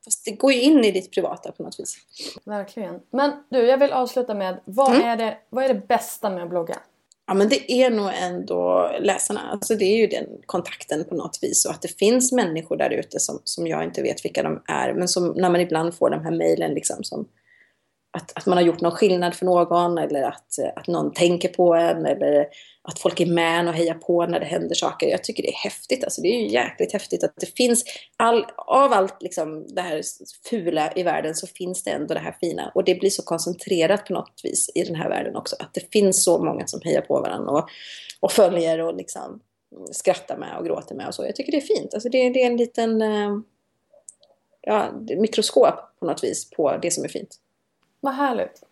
Fast det går ju in i ditt privata på något vis. Verkligen. Men du, jag vill avsluta med vad, mm. är, det, vad är det bästa med att blogga? Ja men det är nog ändå läsarna. Alltså det är ju den kontakten på något vis. Och att det finns människor där ute som, som jag inte vet vilka de är. Men som när man ibland får de här mejlen liksom som att, att man har gjort någon skillnad för någon eller att, att någon tänker på en eller att folk är med och hejar på när det händer saker. Jag tycker det är häftigt. Alltså det är ju jäkligt häftigt att det finns, all, av allt liksom det här fula i världen så finns det ändå det här fina. Och det blir så koncentrerat på något vis i den här världen också. Att det finns så många som hejar på varandra och, och följer och liksom skrattar med och gråter med och så. Jag tycker det är fint. Alltså det, det är en liten eh, ja, mikroskop på något vis på det som är fint. Vad härligt.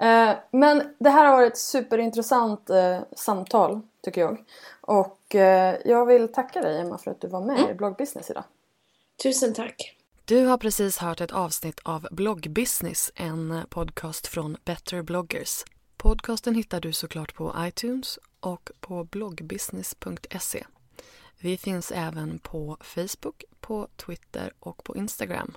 Eh, men det här har varit ett superintressant eh, samtal tycker jag. Och eh, jag vill tacka dig Emma för att du var med mm. i Bloggbusiness idag. Tusen tack. Du har precis hört ett avsnitt av Bloggbusiness, en podcast från Better bloggers. Podcasten hittar du såklart på iTunes och på bloggbusiness.se. Vi finns även på Facebook, på Twitter och på Instagram